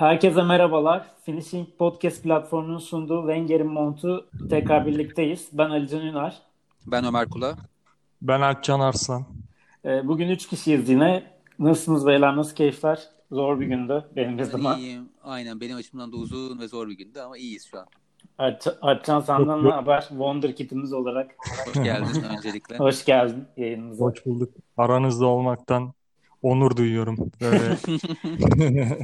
Herkese merhabalar. Finishing Podcast platformunun sunduğu Wenger'in Mont'u tekrar birlikteyiz. Ben Ali Can Ünar. Ben Ömer Kula. Ben Alpcan Arslan. Ee, bugün üç kişiyiz yine. Nasılsınız beyler? Nasıl keyifler? Zor bir gündü benim gözüme. İyiyim. Aynen benim açımdan da uzun ve zor bir gündü ama iyiyiz şu an. Alpcan senden ne haber? Wonder Kit'imiz olarak. Hoş geldin öncelikle. Hoş geldin yayınımıza. Hoş bulduk. Aranızda olmaktan onur duyuyorum. Böyle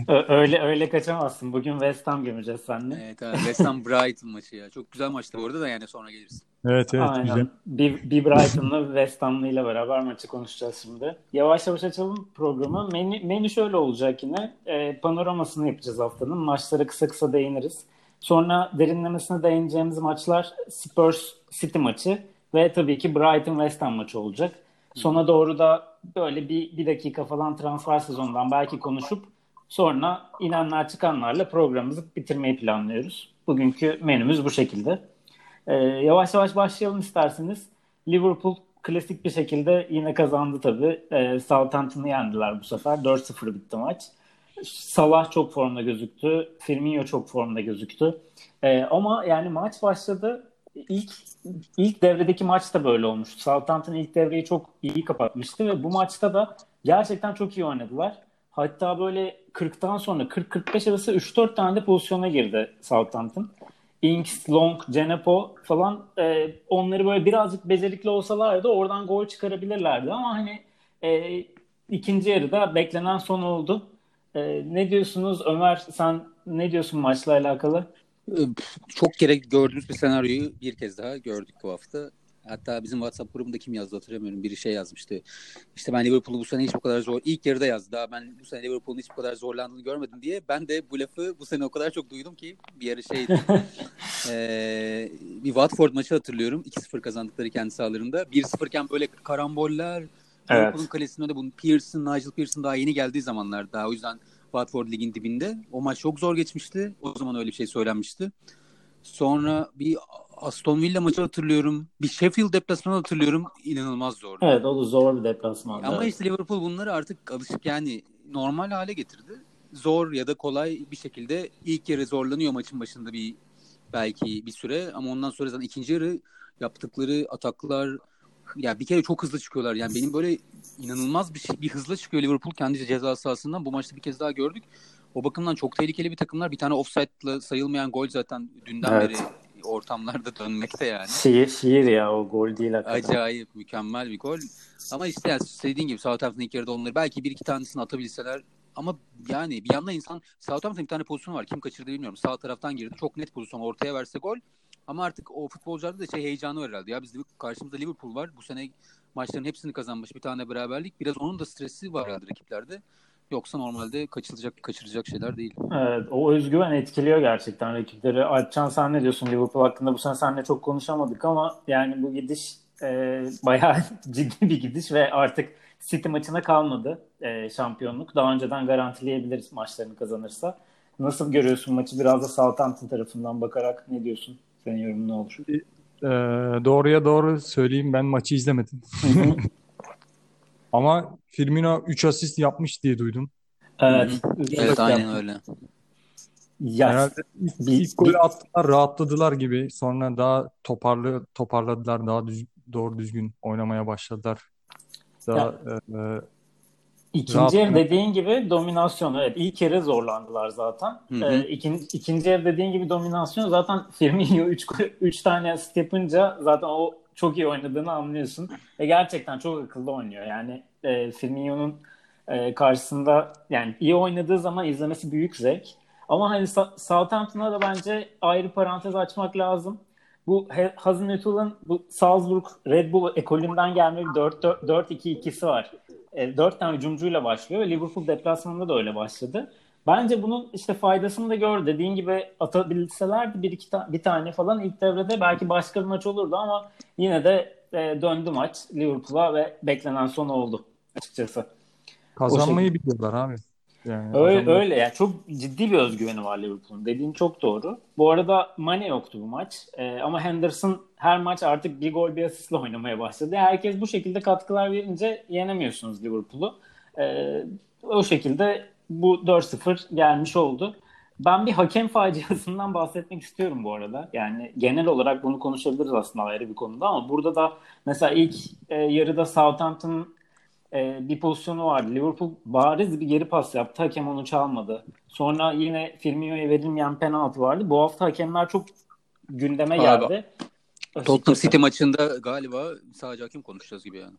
öyle öyle kaçamazsın. Bugün West Ham gömeceğiz seninle. Evet abi West Ham Brighton maçı ya. Çok güzel maçtı bu arada da yani sonra geliriz. evet evet Aynen. güzel. Bir, bir Brighton'la West Ham'la ile beraber maçı konuşacağız şimdi. Yavaş yavaş açalım programı. Menü, menü şöyle olacak yine. E, panoramasını yapacağız haftanın. Maçlara kısa kısa değiniriz. Sonra derinlemesine değineceğimiz maçlar Spurs City maçı ve tabii ki Brighton West Ham maçı olacak. Sona doğru da böyle bir, bir dakika falan transfer sezonundan belki konuşup sonra inenler çıkanlarla programımızı bitirmeyi planlıyoruz. Bugünkü menümüz bu şekilde. Ee, yavaş yavaş başlayalım isterseniz. Liverpool klasik bir şekilde yine kazandı tabii. Ee, Southampton'ı yendiler bu sefer. 4-0 bitti maç. Salah çok formda gözüktü. Firmino çok formda gözüktü. Ee, ama yani maç başladı. İlk ilk devredeki maç da böyle olmuştu. Southampton ilk devreyi çok iyi kapatmıştı ve bu maçta da gerçekten çok iyi oynadılar. Hatta böyle 40'tan sonra 40-45 arası 3-4 tane de pozisyona girdi Southampton. Inks, Long, Cenepo falan e, onları böyle birazcık becerikli olsalardı oradan gol çıkarabilirlerdi ama hani e, ikinci yarıda beklenen son oldu. E, ne diyorsunuz Ömer sen ne diyorsun maçla alakalı? Çok kere gördüğümüz bir senaryoyu bir kez daha gördük bu hafta. Hatta bizim WhatsApp grubunda kim yazdı hatırlamıyorum. Biri şey yazmıştı. İşte ben Liverpool'u bu sene hiç bu kadar zor... ilk yarıda yazdı. Daha ben bu sene Liverpool'un hiç bu kadar zorlandığını görmedim diye. Ben de bu lafı bu sene o kadar çok duydum ki bir yarı şeydi. ee, bir Watford maçı hatırlıyorum. 2-0 kazandıkları kendi sahalarında. 1-0 iken böyle karamboller Evet. Liverpool'un kalesinde de bunun Pearson, Nigel Pearson daha yeni geldiği zamanlar daha. O yüzden Watford ligin dibinde. O maç çok zor geçmişti. O zaman öyle bir şey söylenmişti. Sonra bir Aston Villa maçı hatırlıyorum. Bir Sheffield deplasmanı hatırlıyorum. İnanılmaz zordu. Evet o da zor bir deplasman. Ama evet. işte Liverpool bunları artık alışık yani normal hale getirdi. Zor ya da kolay bir şekilde ilk yarı zorlanıyor maçın başında bir belki bir süre ama ondan sonra zaten ikinci yarı yaptıkları ataklar ya bir kere çok hızlı çıkıyorlar. Yani benim böyle inanılmaz bir şey, bir hızla çıkıyor Liverpool kendi ceza sahasından. Bu maçta bir kez daha gördük. O bakımdan çok tehlikeli bir takımlar. Bir tane offside'la sayılmayan gol zaten dünden Evet. beri ortamlarda dönmekte yani. Şiir, şiir ya o gol değil hakikaten. Acayip mükemmel bir gol. Ama işte yani dediğin gibi Southampton ilk yarıda onları belki bir iki tanesini atabilseler ama yani bir yandan insan Southampton'ın bir tane pozisyonu var. Kim kaçırdı bilmiyorum. Sağ taraftan girdi. Çok net pozisyon. Ortaya verse gol. Ama artık o futbolcularda da şey heyecanı var herhalde. Ya biz karşımızda Liverpool var. Bu sene maçların hepsini kazanmış. Bir tane beraberlik. Biraz onun da stresi var herhalde rakiplerde. Yoksa normalde kaçılacak, kaçıracak şeyler değil. Evet, o özgüven etkiliyor gerçekten rakipleri. Alpcan sen ne diyorsun Liverpool hakkında? Bu sene seninle çok konuşamadık ama yani bu gidiş e, bayağı ciddi bir gidiş ve artık City maçına kalmadı e, şampiyonluk. Daha önceden garantileyebiliriz maçlarını kazanırsa. Nasıl görüyorsun maçı? Biraz da Southampton tarafından bakarak ne diyorsun? Senin yorumun ne olur? Ee, doğruya doğru söyleyeyim ben maçı izlemedim. Ama Firmino 3 asist yapmış diye duydum. evet. Evet aynen öyle. Ya, Herhalde ilk, bir- ilk golü attılar, rahatladılar gibi. Sonra daha toparlı toparladılar, daha düz, doğru düzgün oynamaya başladılar. Daha e, e, İkinci Rahat ev mı? dediğin gibi dominasyon. Evet ilk yarı zorlandılar zaten. Hı hı. Ee, ikinci, ikinci ev dediğin gibi dominasyon zaten Firmino 3 3 tane asist yapınca zaten o çok iyi oynadığını anlıyorsun. Ve gerçekten çok akıllı oynuyor. Yani e, Firmino'nun e, karşısında yani iyi oynadığı zaman izlemesi büyük zevk. Ama hani Southampton'a da bence ayrı parantez açmak lazım. Bu Hasenhüttl'ın bu Salzburg Red Bull ekolünden gelme bir 4-2-2'si var. E, dört tane hücumcuyla başlıyor ve Liverpool deplasmanında da öyle başladı. Bence bunun işte faydasını da gör. Dediğin gibi atabilselerdi bir iki ta- bir tane falan ilk devrede belki başka bir maç olurdu ama yine de e, döndü maç Liverpool'a ve beklenen son oldu açıkçası. kazanmayı biliyorlar abi. Yani Öyle, adamlar- öyle ya çok ciddi bir özgüveni var Liverpool'un. Dediğin çok doğru. Bu arada Mane yoktu bu maç. Ee, ama Henderson her maç artık bir gol bir asistle oynamaya başladı. Herkes bu şekilde katkılar verince yenemiyorsunuz Liverpool'u. Ee, o şekilde bu 4-0 gelmiş oldu. Ben bir hakem faciasından bahsetmek istiyorum bu arada. Yani genel olarak bunu konuşabiliriz aslında ayrı bir konuda ama burada da mesela ilk e, yarıda Southampton e, bir pozisyonu vardı. Liverpool bariz bir geri pas yaptı. Hakem onu çalmadı. Sonra yine Firmino'ya verilmeyen penaltı vardı. Bu hafta hakemler çok gündeme geldi. Tottenham City maçında galiba sadece hakem konuşacağız gibi yani.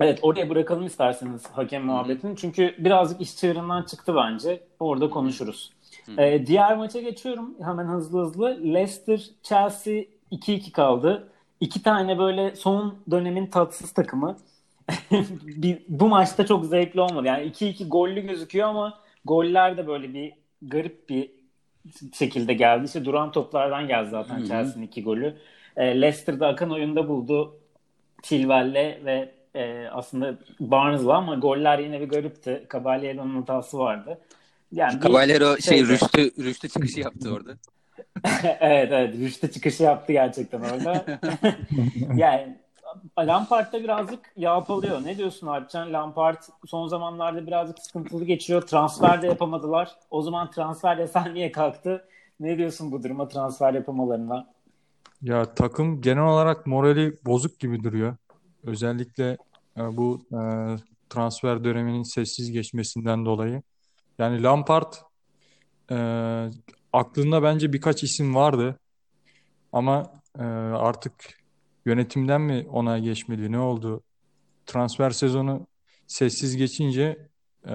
Evet oraya bırakalım isterseniz hakem muhabbetini. Çünkü birazcık iş çığırından çıktı bence. Orada konuşuruz. Ee, diğer maça geçiyorum hemen hızlı hızlı. Leicester Chelsea 2-2 kaldı. İki tane böyle son dönemin tatsız takımı. bu maçta çok zevkli olmadı. Yani 2-2 gollü gözüküyor ama goller de böyle bir garip bir şekilde geldi. İşte duran toplardan geldi zaten Chelsea'nin iki golü. E, Leicester'da akan oyunda buldu Chilwell'le ve e, aslında Barnes'la ama goller yine bir garipti. Caballero'nun hatası vardı. Yani Caballero şey Rüştü, Rüştü çıkışı yaptı orada. evet evet Rüştü çıkışı yaptı gerçekten orada. yani Lampard da birazcık yağpalıyor. Ne diyorsun Alpcan? Lampard son zamanlarda birazcık sıkıntılı geçiyor. Transfer de yapamadılar. O zaman transfer yasan niye kalktı? Ne diyorsun bu duruma transfer yapamalarına? Ya takım genel olarak morali bozuk gibi duruyor. Özellikle e, bu e, transfer döneminin sessiz geçmesinden dolayı. Yani Lampard e, aklında bence birkaç isim vardı. Ama e, artık yönetimden mi ona geçmedi ne oldu? Transfer sezonu sessiz geçince e,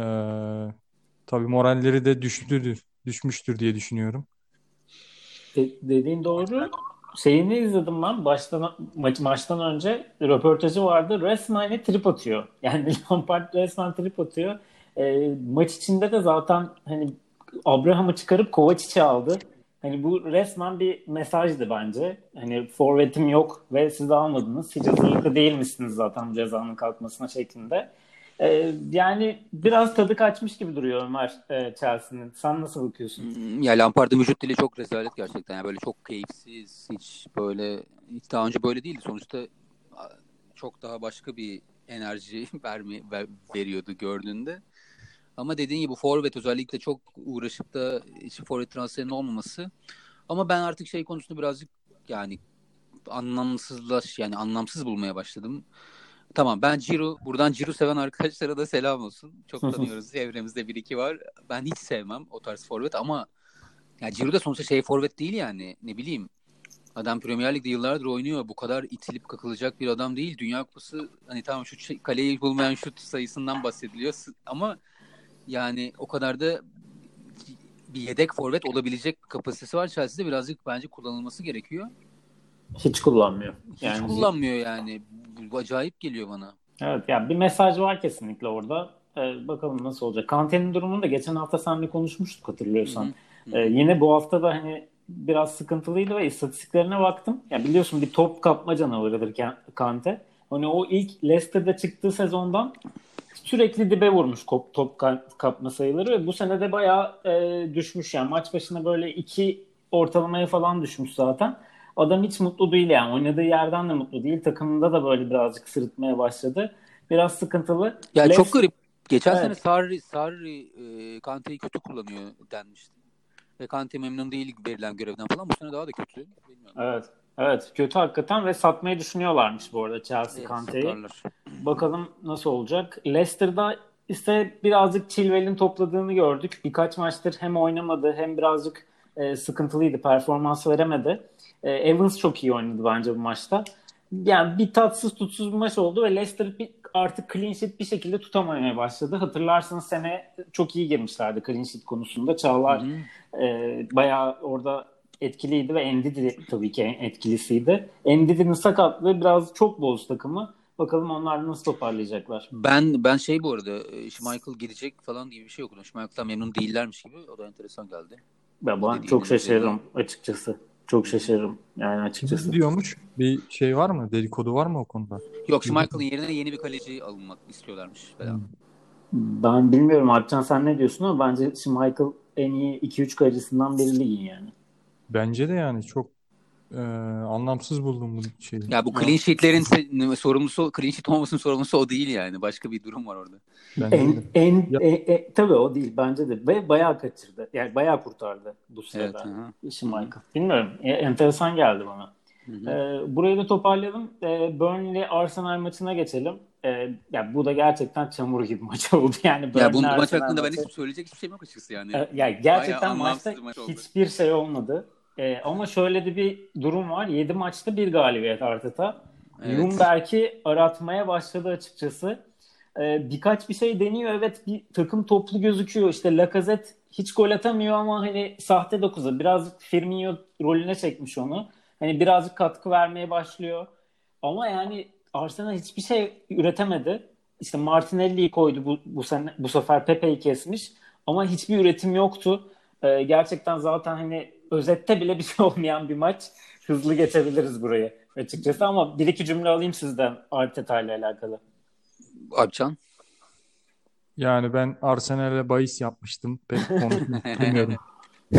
tabii moralleri de düştüdür, düşmüştür diye düşünüyorum. De, dediğin doğru. Şeyini izledim ben baştan maç, maçtan önce röportajı vardı. Resmen trip atıyor. Yani Lampard resmen trip atıyor. E, maç içinde de zaten hani Abraham'ı çıkarıp Kovacic'i aldı. Hani bu resmen bir mesajdı bence. Hani forvetim yok ve siz almadınız. Hiç hazırlıklı değil misiniz zaten cezanın kalkmasına şeklinde. Ee, yani biraz tadı kaçmış gibi duruyor Ömer e, Chelsea'nin. Sen nasıl bakıyorsun? Hmm, ya Lampard'ın vücut dili çok rezalet gerçekten. Yani böyle çok keyifsiz, hiç böyle hiç daha önce böyle değildi. Sonuçta çok daha başka bir enerji vermi, ver, veriyordu gördüğünde. Ama dediğin gibi forvet özellikle çok uğraşıp da hiç forvet transferinin olmaması. Ama ben artık şey konusunda birazcık yani anlamsızlaş yani anlamsız bulmaya başladım. Tamam ben Ciro buradan Ciro seven arkadaşlara da selam olsun. Çok tanıyoruz. Evremizde bir iki var. Ben hiç sevmem o tarz forvet ama ya Ciro da sonuçta şey forvet değil yani. Ne bileyim Adam Premier Lig'de yıllardır oynuyor. Bu kadar itilip kakılacak bir adam değil. Dünya Kupası hani tamam şu şey, kaleyi bulmayan şut sayısından bahsediliyor ama yani o kadar da bir yedek forvet olabilecek kapasitesi var Chelsea'de birazcık bence kullanılması gerekiyor. Hiç kullanmıyor. Hiç yani kullanmıyor yani. Bu acayip geliyor bana. Evet yani bir mesaj var kesinlikle orada. Ee, bakalım nasıl olacak. Kante'nin durumunu da geçen hafta seninle konuşmuştuk hatırlıyorsan. Hı hı. Ee, yine bu hafta da hani biraz sıkıntılıydı ve istatistiklerine baktım. Ya biliyorsun bir top kapma canavarıdır Kante. Hani o ilk Leicester'da çıktığı sezondan sürekli dibe vurmuş top, top kapma sayıları ve bu sene de bayağı e, düşmüş yani maç başına böyle iki ortalamaya falan düşmüş zaten. Adam hiç mutlu değil yani oynadığı yerden de mutlu değil takımında da böyle birazcık sırıtmaya başladı. Biraz sıkıntılı. Ya Les... çok garip. Geçen evet. sene Sarri, Sarri e, Kante'yi kötü kullanıyor denmişti. Ve Kante memnun değil verilen görevden falan. Bu sene daha da kötü. Bilmiyorum. Evet. Evet kötü hakikaten ve satmayı düşünüyorlarmış bu arada Chelsea evet, Kante'yi. Bakalım nasıl olacak. Leicester'da ise birazcık Chilwell'in topladığını gördük. Birkaç maçtır hem oynamadı hem birazcık e, sıkıntılıydı. Performans veremedi. E, Evans çok iyi oynadı bence bu maçta. Yani bir tatsız tutsuz bir maç oldu ve Leicester bir, artık clean sheet bir şekilde tutamamaya başladı. Hatırlarsınız sene çok iyi girmişlerdi clean sheet konusunda. Çağlar e, bayağı orada etkiliydi ve Endidi tabii ki etkilisiydi. Endidi'nin sakatlığı biraz çok bozdu takımı. Bakalım onlar nasıl toparlayacaklar. Ben ben şey bu arada e, Michael gidecek falan gibi bir şey okudum. Schmeichel'dan memnun değillermiş gibi. O da enteresan geldi. Ben, ben çok şaşırırım dedi. açıkçası. Çok şaşırırım yani açıkçası. Ne diyormuş? Bir şey var mı? Dedikodu var mı o konuda? Yok Schmeichel'ın yerine yeni bir kaleci alınmak istiyorlarmış falan. Hmm. Ben bilmiyorum Alpcan sen ne diyorsun ama bence Schmeichel en iyi 2-3 kalecisinden biri ligin yani. Bence de yani çok e, anlamsız buldum bu şeyi. Ya bu clean sheet'lerin se- sorumlusu, clean sheet olmasının sorumlusu o değil yani. Başka bir durum var orada. Bence En, de. en, Ya- e, e, tabii o değil bence de. Ve bayağı kaçırdı. Yani bayağı kurtardı bu Evet. sırada. aha. Schmeichel. Bilmiyorum. E, enteresan geldi bana. Hı hı. Ee, burayı da toparlayalım. Ee, Burnley Arsenal maçına geçelim. Ee, ya bu da gerçekten çamur gibi maç oldu. Yani Ya Burnley bu maç hakkında ben maçı- hiç söyleyecek hiçbir şeyim yok açıkçası yani. Ee, ya gerçekten Bayağı maçta maç hiçbir şey olmadı. Ee, ama şöyle de bir durum var. 7 maçta bir galibiyet Arteta. Evet. Ljungberg'i aratmaya başladı açıkçası. Ee, birkaç bir şey deniyor. Evet bir takım toplu gözüküyor. İşte Lacazette hiç gol atamıyor ama hani sahte 9'a birazcık Firmino rolüne çekmiş onu. Hani birazcık katkı vermeye başlıyor. Ama yani Arsenal hiçbir şey üretemedi. İşte Martinelli'yi koydu bu, bu sene bu sefer Pepe'yi kesmiş ama hiçbir üretim yoktu. Ee, gerçekten zaten hani özette bile bir şey olmayan bir maç. Hızlı geçebiliriz burayı açıkçası ama bir iki cümle alayım sizden Arteta ile alakalı. Alpcan. Yani ben Arsenal'e bahis yapmıştım. Pek konuşmak istemiyorum.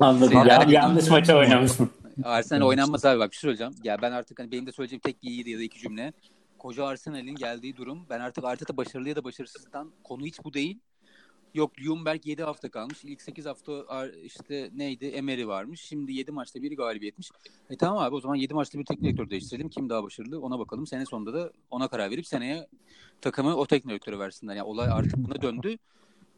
Anladım. Sen- Ya, Hadi yanlış maça oynamışsın. Arsenal oynanmaz abi bak bir şey söyleyeceğim. Ya ben artık hani benim de söyleyeceğim tek bir iyi ya da iki cümle. Koca Arsenal'in geldiği durum ben artık Arteta başarılı ya da başarısızdan konu hiç bu değil. Yok Ljungberg 7 hafta kalmış. İlk 8 hafta işte neydi Emery varmış. Şimdi 7 maçta biri galibiyetmiş. E tamam abi o zaman 7 maçta bir teknik direktör değiştirelim. Kim daha başarılı ona bakalım. Sene sonunda da ona karar verip seneye takımı o teknik direktöre versinler. Yani olay artık buna döndü.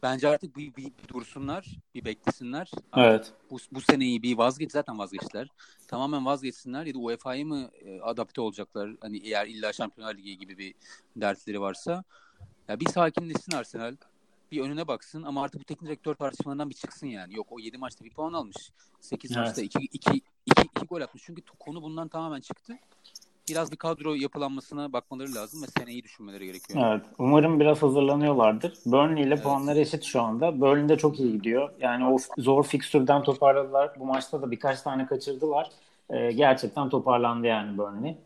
Bence artık bir, bir, bir dursunlar, bir beklesinler. Evet. bu, bu seneyi bir vazgeç zaten vazgeçtiler. Tamamen vazgeçsinler ya da UEFA'ya mı e, adapte olacaklar? Hani eğer illa Şampiyonlar Ligi gibi bir dertleri varsa. Ya bir sakinleşsin Arsenal. Bir önüne baksın ama artık bu teknik direktör tartışmalarından bir çıksın yani. Yok o 7 maçta bir puan almış. 8 Evet. maçta 2 2 2 2 gol atmış. Çünkü konu bundan tamamen çıktı. Biraz bir kadro yapılanmasına bakmaları lazım ve seneyi düşünmeleri gerekiyor. Evet. Umarım biraz hazırlanıyorlardır. Burnley ile Evet. puanları eşit şu anda. Burnley de çok iyi gidiyor. Yani o zor fikstürden toparladılar. Bu maçta da birkaç tane kaçırdılar. Ee, gerçekten toparlandı yani Burnley.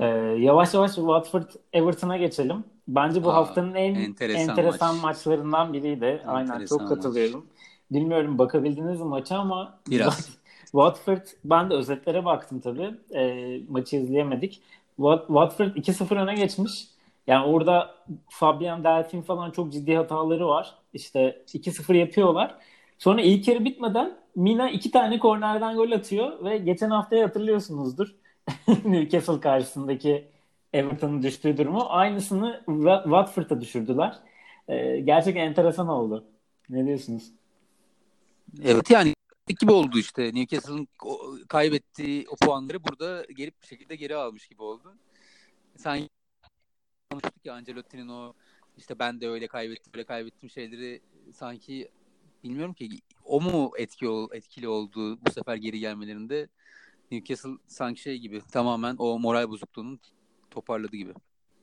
Ee, yavaş yavaş Watford Everton'a geçelim. Bence bu Aa, haftanın en enteresan enteresan, maç. maçlarından biriydi. Aynen Enteresan çok katılıyorum. Bilmiyorum bakabildiniz mi maça ama Biraz. Watford ben de özetlere baktım tabii. Ee, maçı izleyemedik. Wat- Watford 2-0 öne geçmiş. Yani orada Fabian Delphin falan çok ciddi hataları var. İşte 2-0 yapıyorlar. Sonra ilk yarı bitmeden Mina iki tane kornerden gol atıyor ve geçen haftayı hatırlıyorsunuzdur. Newcastle karşısındaki Everton'un düştüğü durumu. Aynısını Wa- Watford'a düşürdüler. Ee, gerçekten enteresan oldu. Ne diyorsunuz? Evet yani gibi oldu işte. Newcastle'ın kaybettiği o puanları burada gelip bir şekilde geri almış gibi oldu. Sanki konuştuk ya Ancelotti'nin o işte ben de öyle kaybettim, böyle kaybettim şeyleri sanki bilmiyorum ki o mu etki etkili oldu bu sefer geri gelmelerinde Newcastle sanki şey gibi tamamen o moral bozukluğunun toparladı gibi.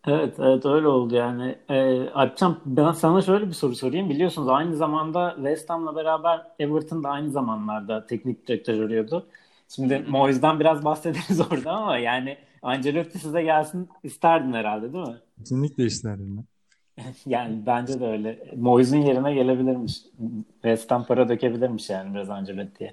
Evet, evet öyle oldu yani. Ee, Alpcan ben sana şöyle bir soru sorayım. Biliyorsunuz aynı zamanda West Ham'la beraber Everton da aynı zamanlarda teknik direktör arıyordu. Şimdi hı. Moyes'dan biraz bahsederiz orada ama yani Ancelotti size gelsin isterdin herhalde değil mi? Kesinlikle isterdim ben. Yani bence de öyle. Moyes'un yerine gelebilirmiş. West Ham para dökebilirmiş yani biraz Ancelotti'ye.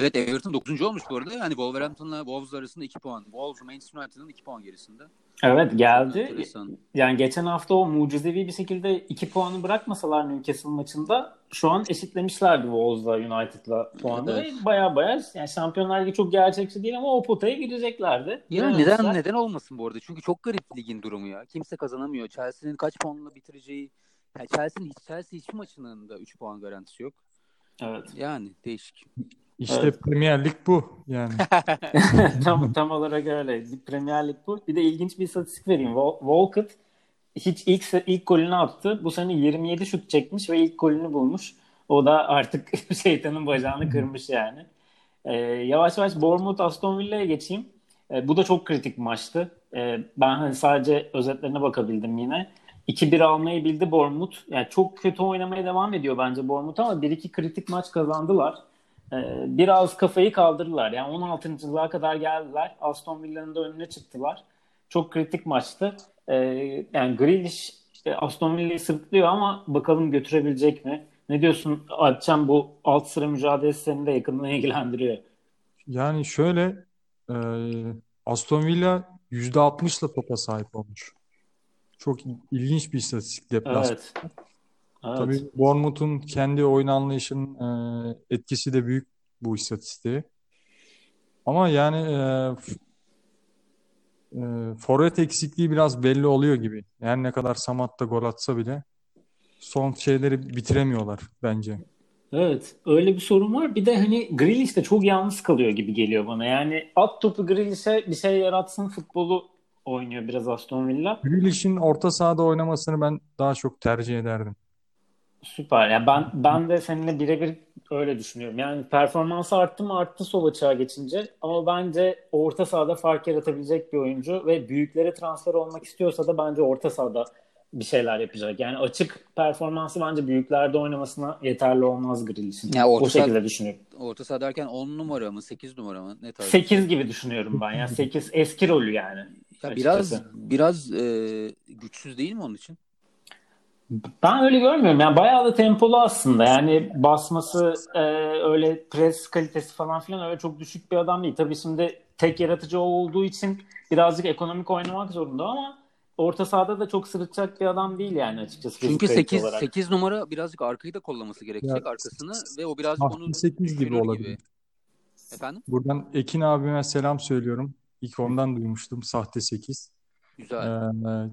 Evet Everton 9. olmuş bu arada. Yani Wolverhampton'la Wolves arasında 2 puan. Wolves Manchester United'ın 2 puan gerisinde. Evet geldi. Enteresan. Yani geçen hafta o mucizevi bir şekilde 2 puanı bırakmasalar Newcastle maçında şu an eşitlemişlerdi Wolves'la United'la puanı Evet. ve baya baya yani Şampiyonlar Ligi çok gerçekçi değil ama o potaya gireceklerdi. Ya Girememişler. neden neden olmasın bu arada? Çünkü çok garip ligin durumu ya. Kimse kazanamıyor. Chelsea'nin kaç puanla bitireceği ya Chelsea'nin hiç Chelsea hiçbir maçının da 3 puan garantisi yok. Evet. Yani değişik. İşte Evet. Premier Lig bu yani. tam, tam olarak öyle. Premier Lig bu. Bir de ilginç bir istatistik vereyim. Wal- Walcott hiç ilk ilk golünü attı. Bu sene 27 şut çekmiş ve ilk golünü bulmuş. O da artık şeytanın bacağını kırmış yani. Ee, yavaş yavaş Bournemouth Aston Villa'ya geçeyim. Ee, bu da çok kritik bir maçtı. Ee, ben hani sadece özetlerine bakabildim yine. 2-1 almayı bildi Bournemouth. Yani çok kötü oynamaya devam ediyor bence Bournemouth ama 1-2 kritik maç kazandılar. Ee, biraz kafayı kaldırdılar. Yani 16. kadar geldiler. Aston Villa'nın da önüne çıktılar. Çok kritik maçtı. Ee, yani Grealish e, Aston Villa'yı sırtlıyor ama bakalım götürebilecek mi? Ne diyorsun Alpcan bu alt sıra mücadelesi seni de yakından ilgilendiriyor. Yani şöyle e, Aston Villa %60'la topa sahip olmuş. Çok ilginç bir istatistik deplasman. Evet. Evet. Tabii Bournemouth'un kendi oyun anlayışının e, etkisi de büyük bu istatistiğe. Ama yani e, e, forvet eksikliği biraz belli oluyor gibi. Yani ne kadar Samat da gol atsa bile son şeyleri bitiremiyorlar bence. Evet, öyle bir sorun var. Bir de hani Grealish de çok yalnız kalıyor gibi geliyor bana. Yani at topu Grealish'e bir şey yaratsın futbolu oynuyor biraz Aston Villa. Grealish'in orta sahada oynamasını ben daha çok tercih ederdim. Süper. Yani ben ben de seninle birebir öyle düşünüyorum. Yani performansı arttı mı arttı sol açığa geçince ama bence orta sahada fark yaratabilecek bir oyuncu ve büyüklere transfer olmak istiyorsa da bence orta sahada bir şeyler yapacak. Yani açık performansı bence büyüklerde oynamasına yeterli olmaz Grealish'in. Ya orta o şekilde düşünüyorum. Orta saha derken 10 numara mı 8 numara mı ne tarz? 8 gibi düşünüyorum ben. Yani 8 eski rolü yani. Ya biraz biraz e, güçsüz değil mi onun için? Ben öyle görmüyorum. Yani bayağı da tempolu aslında. Yani basması, e, öyle pres kalitesi falan filan öyle çok düşük bir adam değil. Tabii şimdi tek yaratıcı olduğu için birazcık ekonomik oynamak zorunda ama orta sahada da çok sırıtacak bir adam değil yani açıkçası. Çünkü fizik kalite 8 olarak. 8 numara birazcık arkayı da kollaması gerekecek Ya, arkasını ve o birazcık Haftı onun 8 gibi olabilir. Efendim? Buradan Ekin abime selam söylüyorum. İlk ondan duymuştum sahte 8. Güzel. Ee,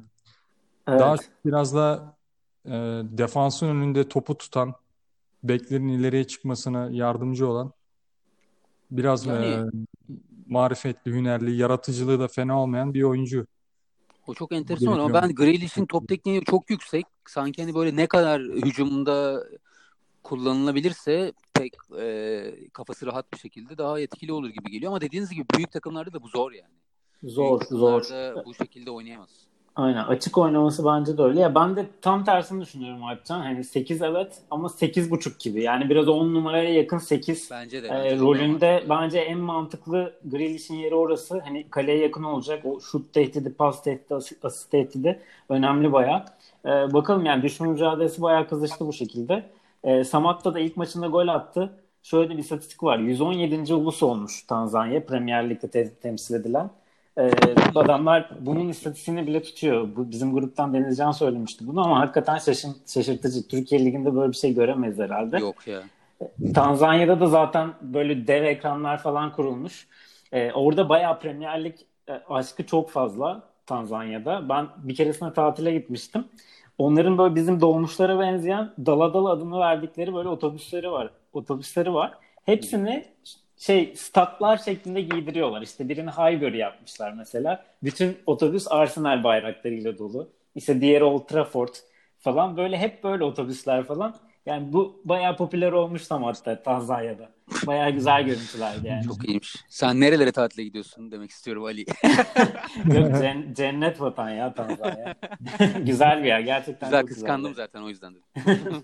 Evet. Daha biraz da e, defansın önünde topu tutan, beklerin ileriye çıkmasına yardımcı olan, biraz Yani- e, marifetli, hünerli, yaratıcılığı da fena olmayan bir oyuncu. O çok enteresan ama ben Grealish'in top tekniği çok yüksek. Sanki hani böyle ne kadar hücumda kullanılabilirse pek e, kafası rahat bir şekilde daha etkili olur gibi geliyor. Ama dediğiniz gibi büyük takımlarda da bu zor yani. Zor, büyük zor. bu şekilde oynayamaz. Aynen. Açık oynaması bence de öyle. Ya ben de tam tersini düşünüyorum Alpcan. Hani 8 evet ama 8.5 gibi. Yani biraz 10 numaraya yakın 8. Bence de. E, bence de. rolünde bence en mantıklı Grealish'in yeri orası. Hani kaleye yakın olacak. O şut tehdidi, pas tehdidi, asist, asist tehdidi önemli bayağı. E, bakalım yani düşme mücadelesi bayağı kızıştı bu şekilde. E, Samatta da ilk maçında gol attı. Şöyle bir istatistik var. 117. ulus olmuş Tanzanya Premier Lig'de te- temsil edilen. E, adamlar bunun istatistiğini bile tutuyor. Bu bizim gruptan Denizcan söylemişti bunu ama hakikaten şaşın, şaşırtıcı. Türkiye Ligi'nde böyle bir şey göremeyiz herhalde. Yok ya. Tanzanya'da da zaten böyle dev ekranlar falan kurulmuş. Ee, orada bayağı Premier Lig e, aşkı çok fazla Tanzanya'da. Ben bir keresinde tatile gitmiştim. Onların böyle bizim dolmuşlara benzeyen Daladal adını verdikleri böyle otobüsleri var. Otobüsleri var. Hepsini şey statlar şeklinde giydiriyorlar. İşte birini Highbury yapmışlar mesela. Bütün otobüs Arsenal bayraklarıyla dolu. İşte diğeri Old Trafford falan. Böyle hep böyle otobüsler falan. Yani bu bayağı popüler olmuş tam hatta Tanzanya'da. Bayağı güzel görüntülerdi yani. Çok iyiymiş. Sen nerelere tatile gidiyorsun demek istiyorum Ali. Yok cen- cennet vatan ya Tanzanya. güzel bir yer gerçekten Güzel çok güzel. kıskandım zaten o yüzden dedim.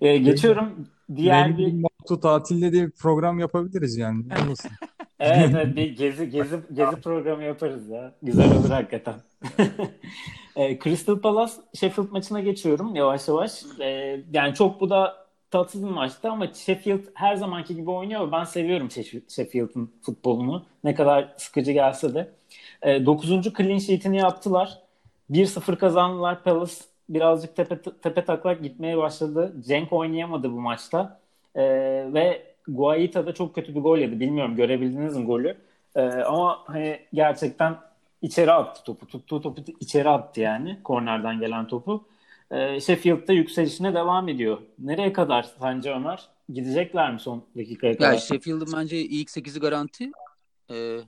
Ee, geçiyorum diğer bir Motto tatilde de bir program yapabiliriz yani. Ne olmasın? Evet, evet bir gezi gezi gezi programı yaparız ya. Güzel olur hakikaten. e, Crystal Palace Sheffield maçına geçiyorum yavaş yavaş. E, yani çok bu da tatsız bir maçtı ama Sheffield her zamanki gibi oynuyor. Ben seviyorum Sheff- Sheffield'ın futbolunu. Ne kadar sıkıcı gelse de. E, 9. clean sheet'ini yaptılar. 1-0 kazandılar Palace. Birazcık tepe, tepe taklak gitmeye başladı. Cenk oynayamadı bu maçta. E, ve Guaita da çok kötü bir gol yedi. Bilmiyorum görebildiniz mi golü? E, ama hani gerçekten içeri attı topu. Tuttuğu topu içeri attı yani. Kornerden gelen topu. E, Sheffield'da yükselişine devam ediyor. Nereye kadar sence Ömer? Gidecekler mi son dakikaya kadar? Ya Sheffield'ın bence ilk 8'i garanti. Ee,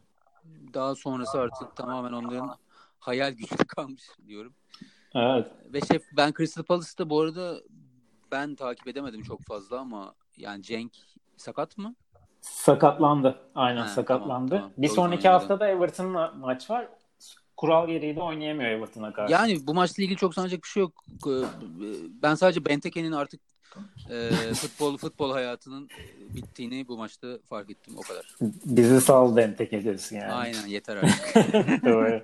daha sonrası artık tamamen onların hayal gücüne kalmış diyorum. Evet. Ve şef ben Crystal Palace'da bu arada ben takip edemedim çok fazla ama yani Cenk sakat mı? Sakatlandı. Aynen Ha, sakatlandı. tamam, tamam. Bir O sonraki yüzden hafta da Everton'la maç var. Kural gereği de oynayamıyor Everton'a karşı. Yani bu maçla ilgili çok sanacak bir şey yok. Ee, Ben sadece Benteke'nin artık e, futbol futbol hayatının bittiğini bu maçta fark ettim o kadar. Bizi sal dentek ediyorsun yani. Aynen yeter artık. Doğru.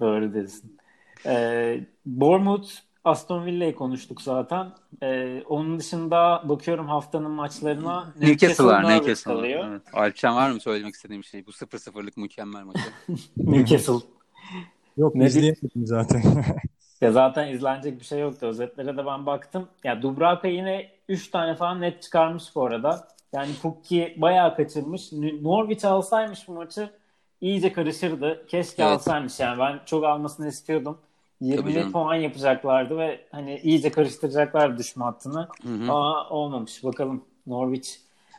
Doğru diyorsun. Ee, Bournemouth Aston Villa'yı konuştuk zaten. Ee, onun dışında bakıyorum haftanın maçlarına. Newcastle var. Newcastle var. Evet. Alpcan var mı söylemek istediğim şey? Bu 0-0'lık mükemmel maçı. Newcastle. Yok ne izleyemedim zaten. ya zaten izlenecek bir şey yoktu. Özetlere de ben baktım. Ya Dubravka yine 3 tane falan net çıkarmış bu arada. Yani Pukki bayağı kaçırmış. Norwich alsaymış bu maçı iyice karışırdı. Keşke evet. alsaymış yani. Ben çok almasını istiyordum. 20 puan yapacaklardı ve hani iyice karıştıracaklar düşme hattını. Hı hı. Aa olmamış. Bakalım Norwich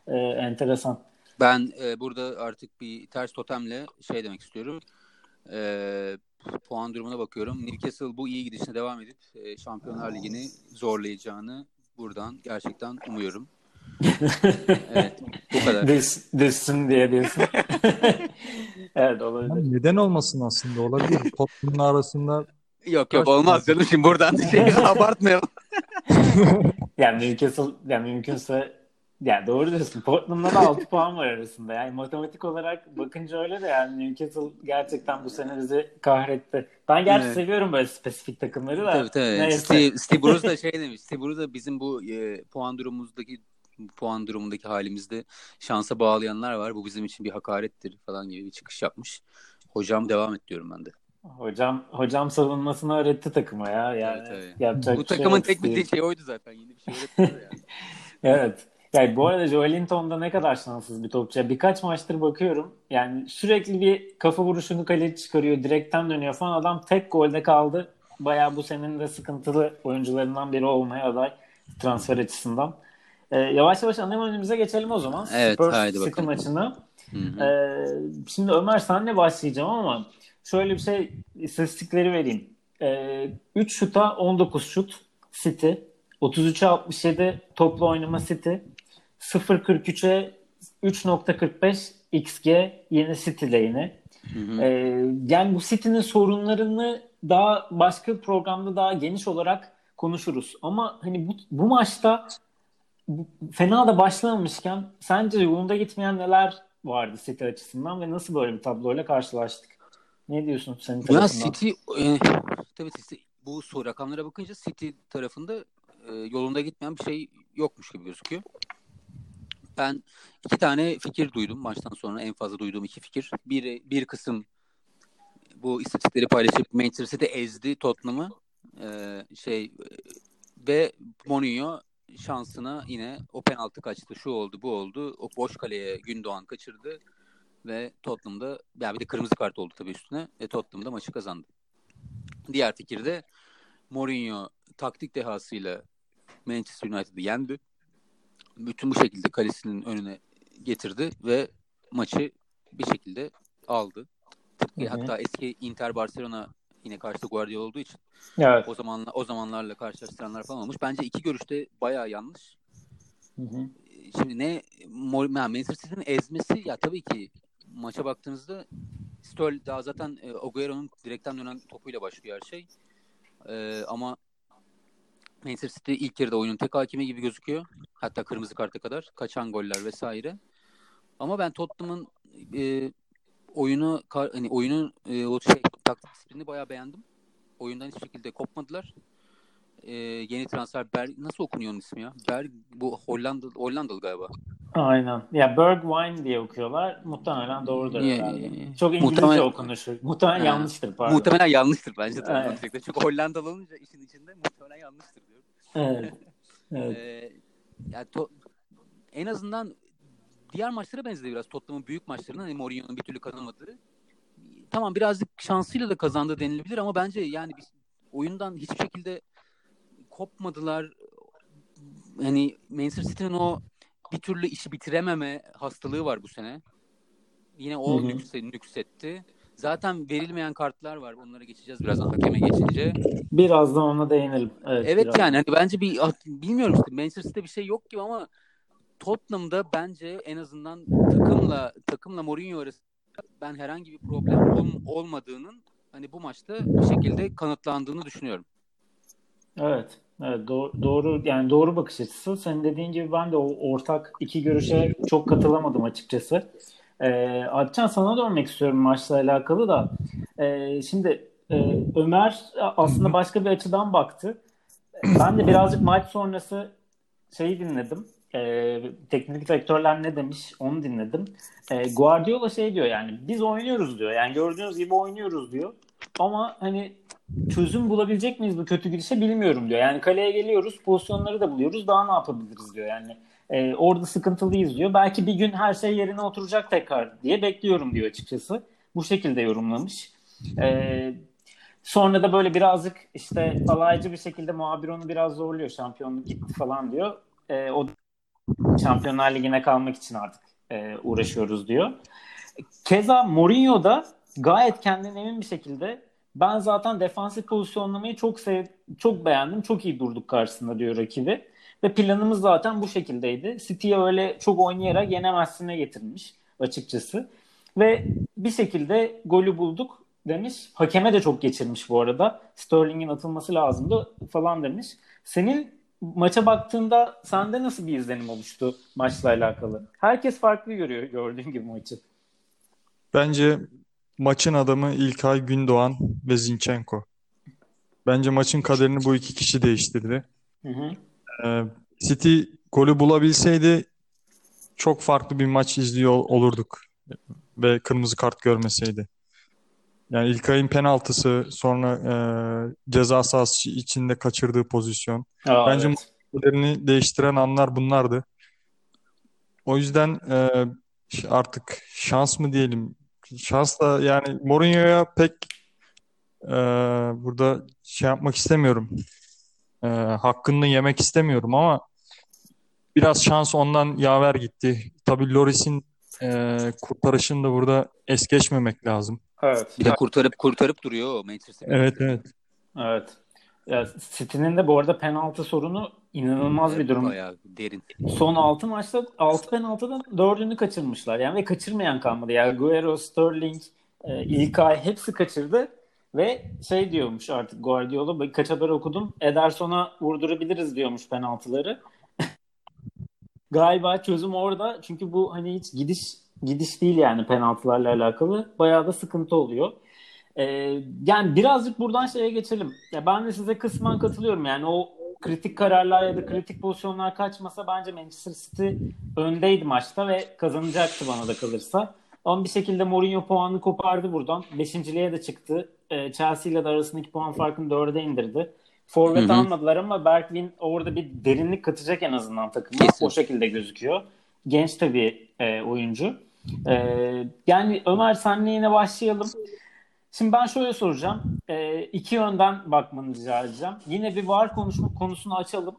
e, enteresan. Ben e, burada artık bir ters totemle şey demek istiyorum. E, puan durumuna bakıyorum. Newcastle bu iyi gidişine devam edip e, Şampiyonlar Ligi'ni zorlayacağını buradan gerçekten umuyorum. evet, bu kadar. Düş, düşsün diye diyorsun. evet olabilir. Yani neden olmasın aslında olabilir. Tottenham'ın arasında Yok yok olmaz canım şimdi buradan şey abartmayalım. yani Newcastle yani mümkünse yani doğru diyorsun. Portland'da da 6 puan var arasında. Yani matematik olarak bakınca öyle de yani Newcastle gerçekten bu sene bizi kahretti. Ben gerçi evet. seviyorum böyle spesifik takımları da. Tabii tabii. Neyse. Steve, Steve Bruce da şey demiş. Steve Bruce da bizim bu e, puan durumumuzdaki puan durumundaki halimizde şansa bağlayanlar var. Bu bizim için bir hakarettir falan gibi bir çıkış yapmış. Hocam devam et diyorum ben de. Hocam hocam savunmasını öğretti takıma ya. Yani evet, evet. Bu şey takımın tek bildiği şey oydu zaten. Yeni bir şey öğretmedi yani. evet. Yani bu arada Joelinton da ne kadar şanssız bir topçu. Birkaç maçtır bakıyorum. Yani sürekli bir kafa vuruşunu kaleci çıkarıyor. Direkten dönüyor falan. Adam tek golde kaldı. Bayağı bu senin de sıkıntılı oyuncularından biri olmaya aday transfer açısından. Ee, yavaş yavaş ana önümüze geçelim o zaman. Evet Spurs haydi City bakalım. maçına. Ee, şimdi Ömer senle başlayacağım ama şöyle bir şey istatistikleri vereyim. Ee, 3 şuta 19 şut City. 33'e 67 toplu oynama City. 0.43'e 3.45 XG yine City'de yine. Hı hı. Ee, yani bu City'nin sorunlarını daha başka programda daha geniş olarak konuşuruz. Ama hani bu, bu maçta bu, fena da başlamamışken sence yolunda gitmeyen neler vardı City açısından ve nasıl böyle bir tabloyla karşılaştık? Ne diyorsun senin tarafından? Ya City e, tabii City bu soru rakamlara bakınca City tarafında e, yolunda gitmeyen bir şey yokmuş gibi gözüküyor. Ben iki tane fikir duydum maçtan sonra en fazla duyduğum iki fikir. Bir, bir kısım bu istatistikleri paylaşıp Manchester City ezdi Tottenham'ı. Ee, şey ve Mourinho şansına yine o penaltı kaçtı, şu oldu, bu oldu. O boş kaleye Gündoğan kaçırdı ve Tottenham'da ya bir de kırmızı kart oldu tabii üstüne ve Tottenham'da maçı kazandı. Diğer fikir de Mourinho taktik dehasıyla Manchester United'ı yendi. Bütün bu şekilde kalesinin önüne getirdi ve maçı bir şekilde aldı. Tıpkı hatta eski Inter Barcelona yine karşıda Guardiola olduğu için evet. o zamanla o zamanlarla karşılaştıranlar falan olmuş. Bence iki görüşte bayağı yanlış. Hı hı. Şimdi ne Manchester City'nin ezmesi ya tabii ki maça baktığınızda Stoll daha zaten e, Agüero'nun direkten dönen topuyla başlıyor her şey. E, ama Manchester City ilk yarıda oyunun tek hakimi gibi gözüküyor. Hatta kırmızı karta kadar. Kaçan goller vesaire. Ama ben Tottenham'ın e, oyunu hani oyunun e, o şey taktik disiplini bayağı beğendim. Oyundan hiçbir şekilde kopmadılar. E, yeni transfer Berg nasıl okunuyor onun ismi ya? Berg bu Hollanda Hollandalı galiba. Aynen. Ya Bergwijn diye okuyorlar. Muhtemelen doğrudur yeah, herhalde. Çok İngilizce muhtemelen, okunuşu. Muhtemelen ha, yanlıştır pardon. Muhtemelen yanlıştır bence. Evet. Çünkü Hollandalı olunca işin içinde muhtemelen yanlıştır diyorum. Evet. evet. ee, yani to, en azından diğer maçlara benzedi biraz. Tottenham'ın büyük maçlarına hani Mourinho'nun bir türlü kazanamadığı. Tamam birazcık şansıyla da kazandı denilebilir ama bence yani biz oyundan hiçbir şekilde kopmadılar. Hani Manchester City'nin o bir türlü işi bitirememe hastalığı var bu sene. Yine o nükse, nüksetti. Zaten verilmeyen kartlar var. Onlara geçeceğiz birazdan hakeme geçince. Birazdan ona değinelim. Evet, evet yani hani bence bir bilmiyorum işte Manchester City'de bir şey yok gibi ama Tottenham'da bence en azından takımla takımla Mourinho arasında ben herhangi bir problem ol, olmadığının hani bu maçta bir şekilde kanıtlandığını düşünüyorum. Evet. Doğru, doğru yani doğru bakış açısı. Senin dediğin gibi ben de o ortak iki görüşe çok katılamadım açıkçası. Ee, Alpcan sana dönmek istiyorum maçla alakalı da. Ee, şimdi e, Ömer aslında başka bir açıdan baktı. ben de birazcık maç sonrası şeyi dinledim. E, teknik direktörler ne demiş onu dinledim. E, Guardiola şey diyor yani biz oynuyoruz diyor. Yani gördüğünüz gibi oynuyoruz diyor. Ama hani çözüm bulabilecek miyiz bu kötü gidişe bilmiyorum diyor. Yani kaleye geliyoruz, pozisyonları da buluyoruz. Daha ne yapabiliriz diyor. Yani e, orada sıkıntılıyız diyor. Belki bir gün her şey yerine oturacak tekrar diye bekliyorum diyor açıkçası. Bu şekilde yorumlamış. E, sonra da böyle birazcık işte alaycı bir şekilde muhabir onu biraz zorluyor. Şampiyonluk gitti falan diyor. E, o Şampiyonlar Ligi'ne kalmak için artık e, uğraşıyoruz diyor. Keza Mourinho da gayet kendinden emin bir şekilde ben zaten defansif pozisyonlamayı çok sev çok beğendim. Çok iyi durduk karşısında diyor rakibi. Ve planımız zaten bu şekildeydi. City'ye öyle çok oynayarak yenemezsine getirmiş açıkçası. Ve bir şekilde golü bulduk demiş. Hakeme de çok geçirmiş bu arada. Sterling'in atılması lazımdı falan demiş. Senin maça baktığında sende nasıl bir izlenim oluştu maçla alakalı? Herkes farklı görüyor gördüğün gibi maçı. Bence maçın adamı İlkay Gündoğan ve Zinchenko. Bence maçın kaderini bu iki kişi değiştirdi. Hı hı. Ee, City golü bulabilseydi çok farklı bir maç izliyor olurduk ve kırmızı kart görmeseydi. Yani İlkay'ın penaltısı sonra e, ceza sahası içinde kaçırdığı pozisyon. Aa, Bence evet. maçlarını değiştiren anlar bunlardı. O yüzden e, artık şans mı diyelim? Şans da yani Mourinho'ya pek e, burada şey yapmak istemiyorum. E, hakkını yemek istemiyorum ama biraz şans ondan yaver gitti. Tabii Loris'in e, kurtarışını da burada es geçmemek lazım. Evet. Bir de kurtarıp kurtarıp duruyor Manchester Evet evet. Evet. Ya City'nin de bu arada penaltı sorunu inanılmaz evet, bir durum. Bayağı derin. Son 6 maçta 6 penaltıdan 4'ünü kaçırmışlar. Yani ve kaçırmayan kalmadı. Yani Guerrero, Sterling, e, İlkay hepsi kaçırdı. Ve şey diyormuş artık Guardiola kaç haber okudum. Ederson'a vurdurabiliriz diyormuş penaltıları. Galiba çözüm orada. Çünkü bu hani hiç gidiş gidiş değil yani penaltılarla alakalı. Bayağı da sıkıntı oluyor. Ee, yani birazcık buradan şeye geçelim. Ya ben de size kısmen katılıyorum. Yani o kritik kararlar ya da kritik pozisyonlar kaçmasa bence Manchester City öndeydi maçta ve kazanacaktı bana da kalırsa. Ama bir şekilde Mourinho puanını kopardı buradan. Beşinciliğe de çıktı. Ee, Chelsea ile de arasındaki puan farkını dörde indirdi. Forvet almadılar ama Bergwijn orada bir derinlik katacak en azından takıma. O şekilde gözüküyor. Genç tabii e, oyuncu. E, yani Ömer senle yine başlayalım. Şimdi ben şöyle soracağım. E, iki yönden bakmanı rica edeceğim. Yine bir VAR konuşma, konusunu açalım.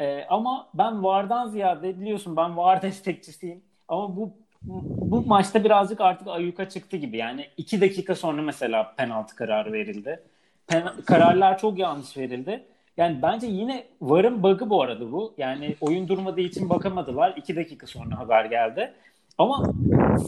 E, ama ben VAR'dan ziyade biliyorsun ben VAR destekçisiyim. Ama bu bu maçta birazcık artık ayyuka çıktı gibi. Yani iki dakika sonra mesela penaltı kararı verildi. Pen- kararlar çok yanlış verildi. Yani bence yine VAR'ın bug'ı bu arada bu. Yani oyun durmadığı için bakamadılar. İki dakika sonra haber geldi. Ama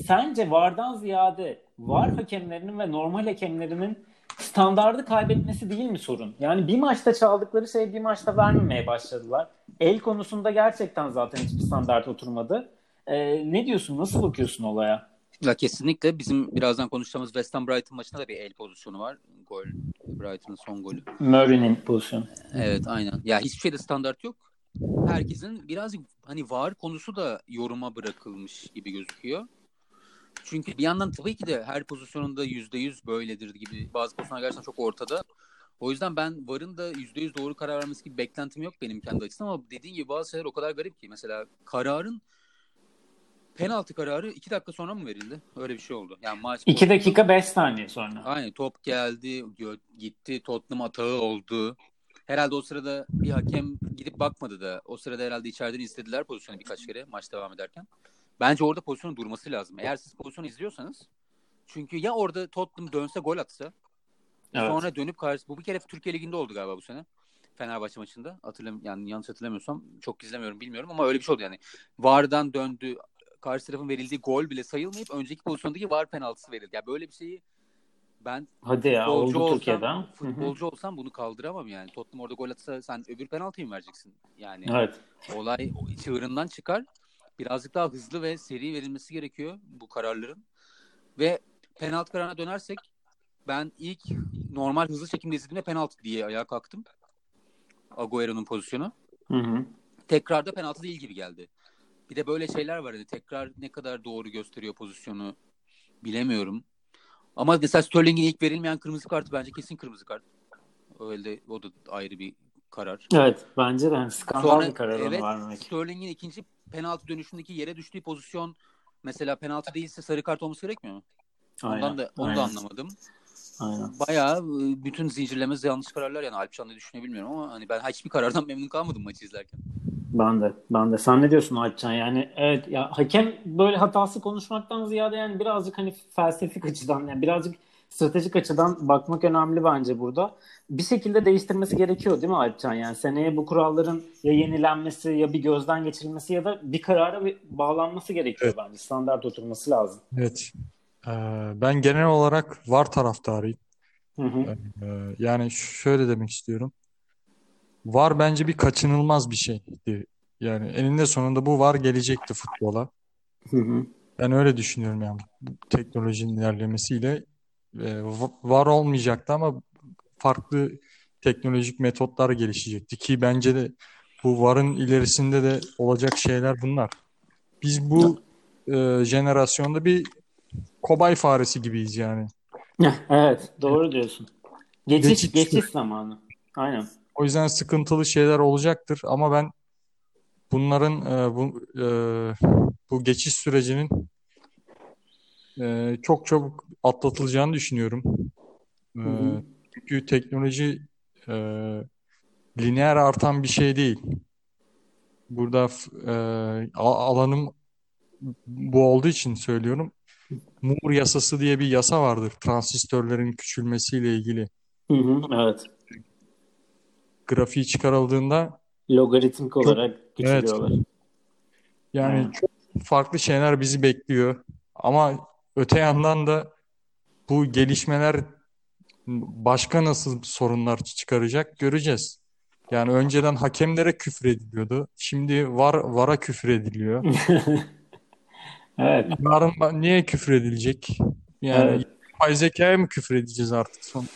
sence VAR'dan ziyade VAR hakemlerinin ve normal hakemlerinin standardı kaybetmesi değil mi sorun? Yani bir maçta çaldıkları şey bir maçta vermemeye başladılar. El konusunda gerçekten zaten hiçbir standart oturmadı. Ee, ne diyorsun? Nasıl bakıyorsun olaya? Ya kesinlikle bizim birazdan konuşacağımız West Ham Brighton maçında da bir el pozisyonu var. Gol Brighton'ın son golü. Murray'nin pozisyonu. Evet aynen. Ya hiçbir şeyde standart yok. Herkesin birazcık hani var konusu da yoruma bırakılmış gibi gözüküyor. Çünkü bir yandan tabii ki de her pozisyonunda yüzde yüz böyledir gibi bazı pozisyonlar gerçekten çok ortada. O yüzden ben VAR'ın da yüzde yüz doğru karar vermesi gibi beklentim yok benim kendi açısından ama dediğin gibi bazı şeyler o kadar garip ki. Mesela kararın penaltı kararı iki dakika sonra mı verildi? Öyle bir şey oldu. Yani maç 2 dakika 5 saniye sonra. Aynen top geldi, gitti, Tottenham atağı oldu. Herhalde o sırada bir hakem gidip bakmadı da o sırada herhalde içeriden istediler pozisyonu birkaç kere maç devam ederken. Bence orada pozisyonun durması lazım. Eğer siz pozisyonu izliyorsanız çünkü ya orada Tottenham dönse gol atsa evet. sonra dönüp karşı bu bir kere Türkiye Ligi'nde oldu galiba bu sene. Fenerbahçe maçında. Hatırlam yani yanlış hatırlamıyorsam çok izlemiyorum bilmiyorum ama öyle bir şey oldu yani. VAR'dan döndü karşı tarafın verildiği gol bile sayılmayıp önceki pozisyondaki VAR penaltısı verildi. Yani böyle bir şeyi ben Hadi ya oldu olsam, Türkiye'de. Futbolcu olsam bunu kaldıramam yani. Tottenham orada gol atsa sen öbür penaltıyı mı vereceksin? Yani evet. olay çığırından çıkar. Birazcık daha hızlı ve seri verilmesi gerekiyor bu kararların. Ve penaltı kararına dönersek ben ilk normal hızlı çekimde izlediğimde penaltı diye ayağa kalktım. Agüero'nun pozisyonu. Hı hı. Tekrarda penaltı değil gibi geldi. Bir de böyle şeyler var. Hani tekrar ne kadar doğru gösteriyor pozisyonu bilemiyorum. Ama mesela Sterling'in ilk verilmeyen kırmızı kartı bence kesin kırmızı kart. Öyle o da ayrı bir karar. Evet bence de hani skandal Sonra bir karar evet, vermek. Sterling'in ikinci penaltı dönüşündeki yere düştüğü pozisyon mesela penaltı değilse sarı kart olması gerekmiyor mu? Ondan Aynen, da onu aynen. da anlamadım. Aynen. Bayağı e, bütün zincirlemesi yanlış kararlar yani Alpcan ne düşünüyor bilmiyorum ama hani ben hiçbir karardan memnun kalmadım maçı izlerken. Ben de. Ben de. Sen ne diyorsun Alpcan? Yani evet ya hakem böyle hatası konuşmaktan ziyade yani birazcık hani felsefik açıdan yani birazcık stratejik açıdan bakmak önemli bence burada. Bir şekilde değiştirmesi gerekiyor değil mi Alpcan? Yani seneye bu kuralların ya yenilenmesi ya bir gözden geçirilmesi ya da bir karara bir bağlanması gerekiyor bence. Standart oturması lazım. Evet. Ee, ben genel olarak VAR taraftarıyım. Hı hı. Ee, yani şöyle demek istiyorum. VAR bence bir kaçınılmaz bir şeydi. Yani eninde sonunda bu VAR gelecekti futbola. Hı hı. Ben öyle düşünüyorum yani. Bu teknolojinin ilerlemesiyle e, VAR olmayacaktı ama farklı teknolojik metotlar gelişecekti ki bence de bu VAR'ın ilerisinde de olacak şeyler bunlar. Biz bu e, jenerasyonda bir kobay faresi gibiyiz yani. Evet, doğru diyorsun. Geçiş Geçiş- geçiş zamanı. Aynen. O yüzden sıkıntılı şeyler olacaktır ama ben bunların e, bu e, bu geçiş sürecinin e, çok çabuk atlatılacağını düşünüyorum. E, Hı hı. çünkü teknoloji e, lineer artan bir şey değil. Burada e, alanım bu olduğu için söylüyorum. Moore yasası diye bir yasa vardır. Transistörlerin küçülmesiyle ilgili. Hı hı. Evet. Grafiği çıkarıldığında Logaritmik olarak küçülüyorlar. Yani Evet. çok farklı şeyler bizi bekliyor. Ama öte yandan da bu gelişmeler başka nasıl sorunlar çıkaracak göreceğiz. Yani önceden hakemlere küfür ediliyordu. Şimdi var vara küfür ediliyor. Evet. Yarın niye küfür edilecek? Yani Evet. yapay zekaya mı küfür edeceğiz artık son?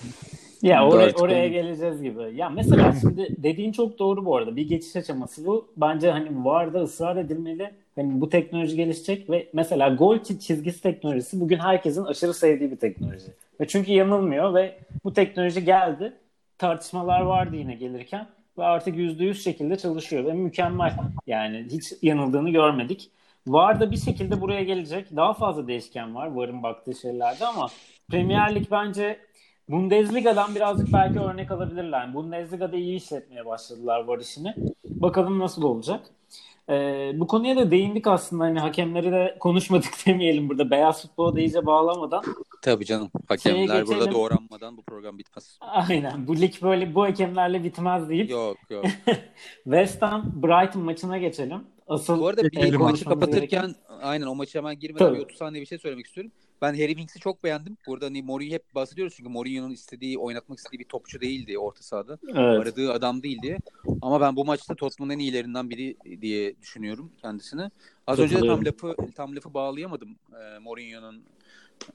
Ya oraya, oraya geleceğiz gibi. Ya mesela şimdi dediğin çok doğru bu arada. Bir geçiş aşaması bu. Bence hani VAR'da ısrar edilmeli. Hani bu teknoloji gelişecek ve mesela gol çi- çizgisi teknolojisi bugün herkesin aşırı sevdiği bir teknoloji. Ve çünkü yanılmıyor ve bu teknoloji geldi. Tartışmalar vardı yine gelirken ve artık %100 şekilde çalışıyor ve mükemmel. Yani hiç yanıldığını görmedik. VAR da bir şekilde buraya gelecek. Daha fazla değişken var VAR'ın baktığı şeylerde ama Premier Lig bence Bundesliga'dan birazcık belki örnek alabilirler. Yani Bundesliga'da iyi işletmeye başladılar VAR işini. Bakalım nasıl olacak. Ee, bu konuya da değindik aslında. Hani hakemleri de konuşmadık demeyelim burada. Beyaz futbola da iyice bağlamadan. Tabii canım. Hakemler burada doğranmadan bu program bitmez. Aynen. Bu lig böyle bu hakemlerle bitmez deyip Yok yok. West Ham Brighton maçına geçelim. Asıl Bu arada bir maçı kapatırken gereken- aynen o maçı hemen girmeden Tabii. bir 30 saniye bir şey söylemek istiyorum. Ben Harry Winks'i çok beğendim. Burada hani Mourinho hep bahsediyoruz çünkü Mourinho'nun istediği, oynatmak istediği bir topçu değildi orta sahada. Evet. Aradığı adam değildi. Ama ben bu maçta Tottenham'ın en iyilerinden biri diye düşünüyorum kendisini. Az önce de tam lafı tam lafı bağlayamadım e, Mourinho'nun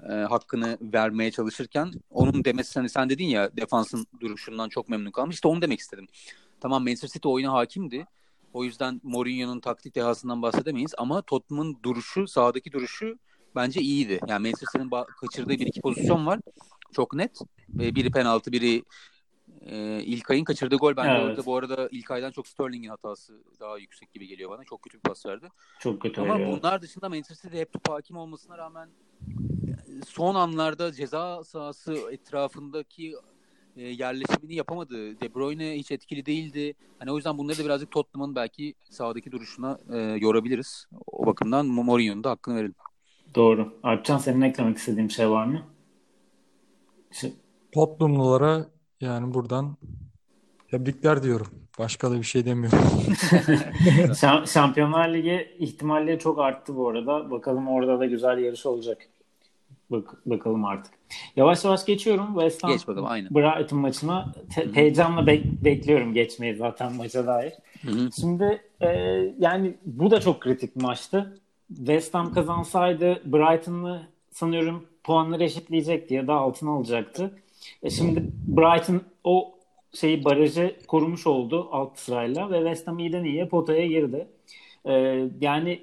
e, hakkını vermeye çalışırken. Onun demesi hani sen dedin ya defansın duruşundan çok memnun kalmış. İşte onu demek istedim. Tamam Manchester City oyuna hakimdi. O yüzden Mourinho'nun taktik dehasından bahsedemeyiz ama Tottenham'ın duruşu, sahadaki duruşu bence iyiydi. Yani Manchester City'nin ba- kaçırdığı bir iki pozisyon var. Çok net. Ve biri penaltı, biri e, İlkay'ın kaçırdığı gol bence Evet. orada bu arada İlkay'dan çok Sterling'in hatası daha yüksek gibi geliyor bana. Çok kötü bir pas verdi. Çok kötü Ama veriyor. bunlar dışında Manchester hep topa hakim olmasına rağmen son anlarda ceza sahası etrafındaki e, yerleşimini yapamadı. De Bruyne hiç etkili değildi. Hani o yüzden bunları da birazcık Tottenham'ın belki sahadaki duruşuna e, yorabiliriz. O bakımdan Mourinho'nun da hakkını verelim. Doğru. Alpcan senin eklemek istediğin bir şey var mı? Şey- Tottenhamlılara yani buradan tebrikler diyorum. Başka da bir şey demiyorum. Şam- Şampiyonlar Ligi ihtimalleri çok arttı bu arada. Bakalım orada da güzel yarış olacak. Bak, bakalım artık. Yavaş yavaş geçiyorum. West Ham Geç bakalım aynen. Brighton maçına. Te- heyecanla bek- bekliyorum geçmeyi zaten maça dair. Hı hı. Şimdi e, yani bu da çok kritik bir maçtı. West Ham kazansaydı Brighton'lı sanıyorum puanları eşitleyecekti ya da altına alacaktı. E şimdi Brighton o şeyi barajı korumuş oldu alt sırayla ve West Ham iyiden iyiye potaya girdi. Ee, yani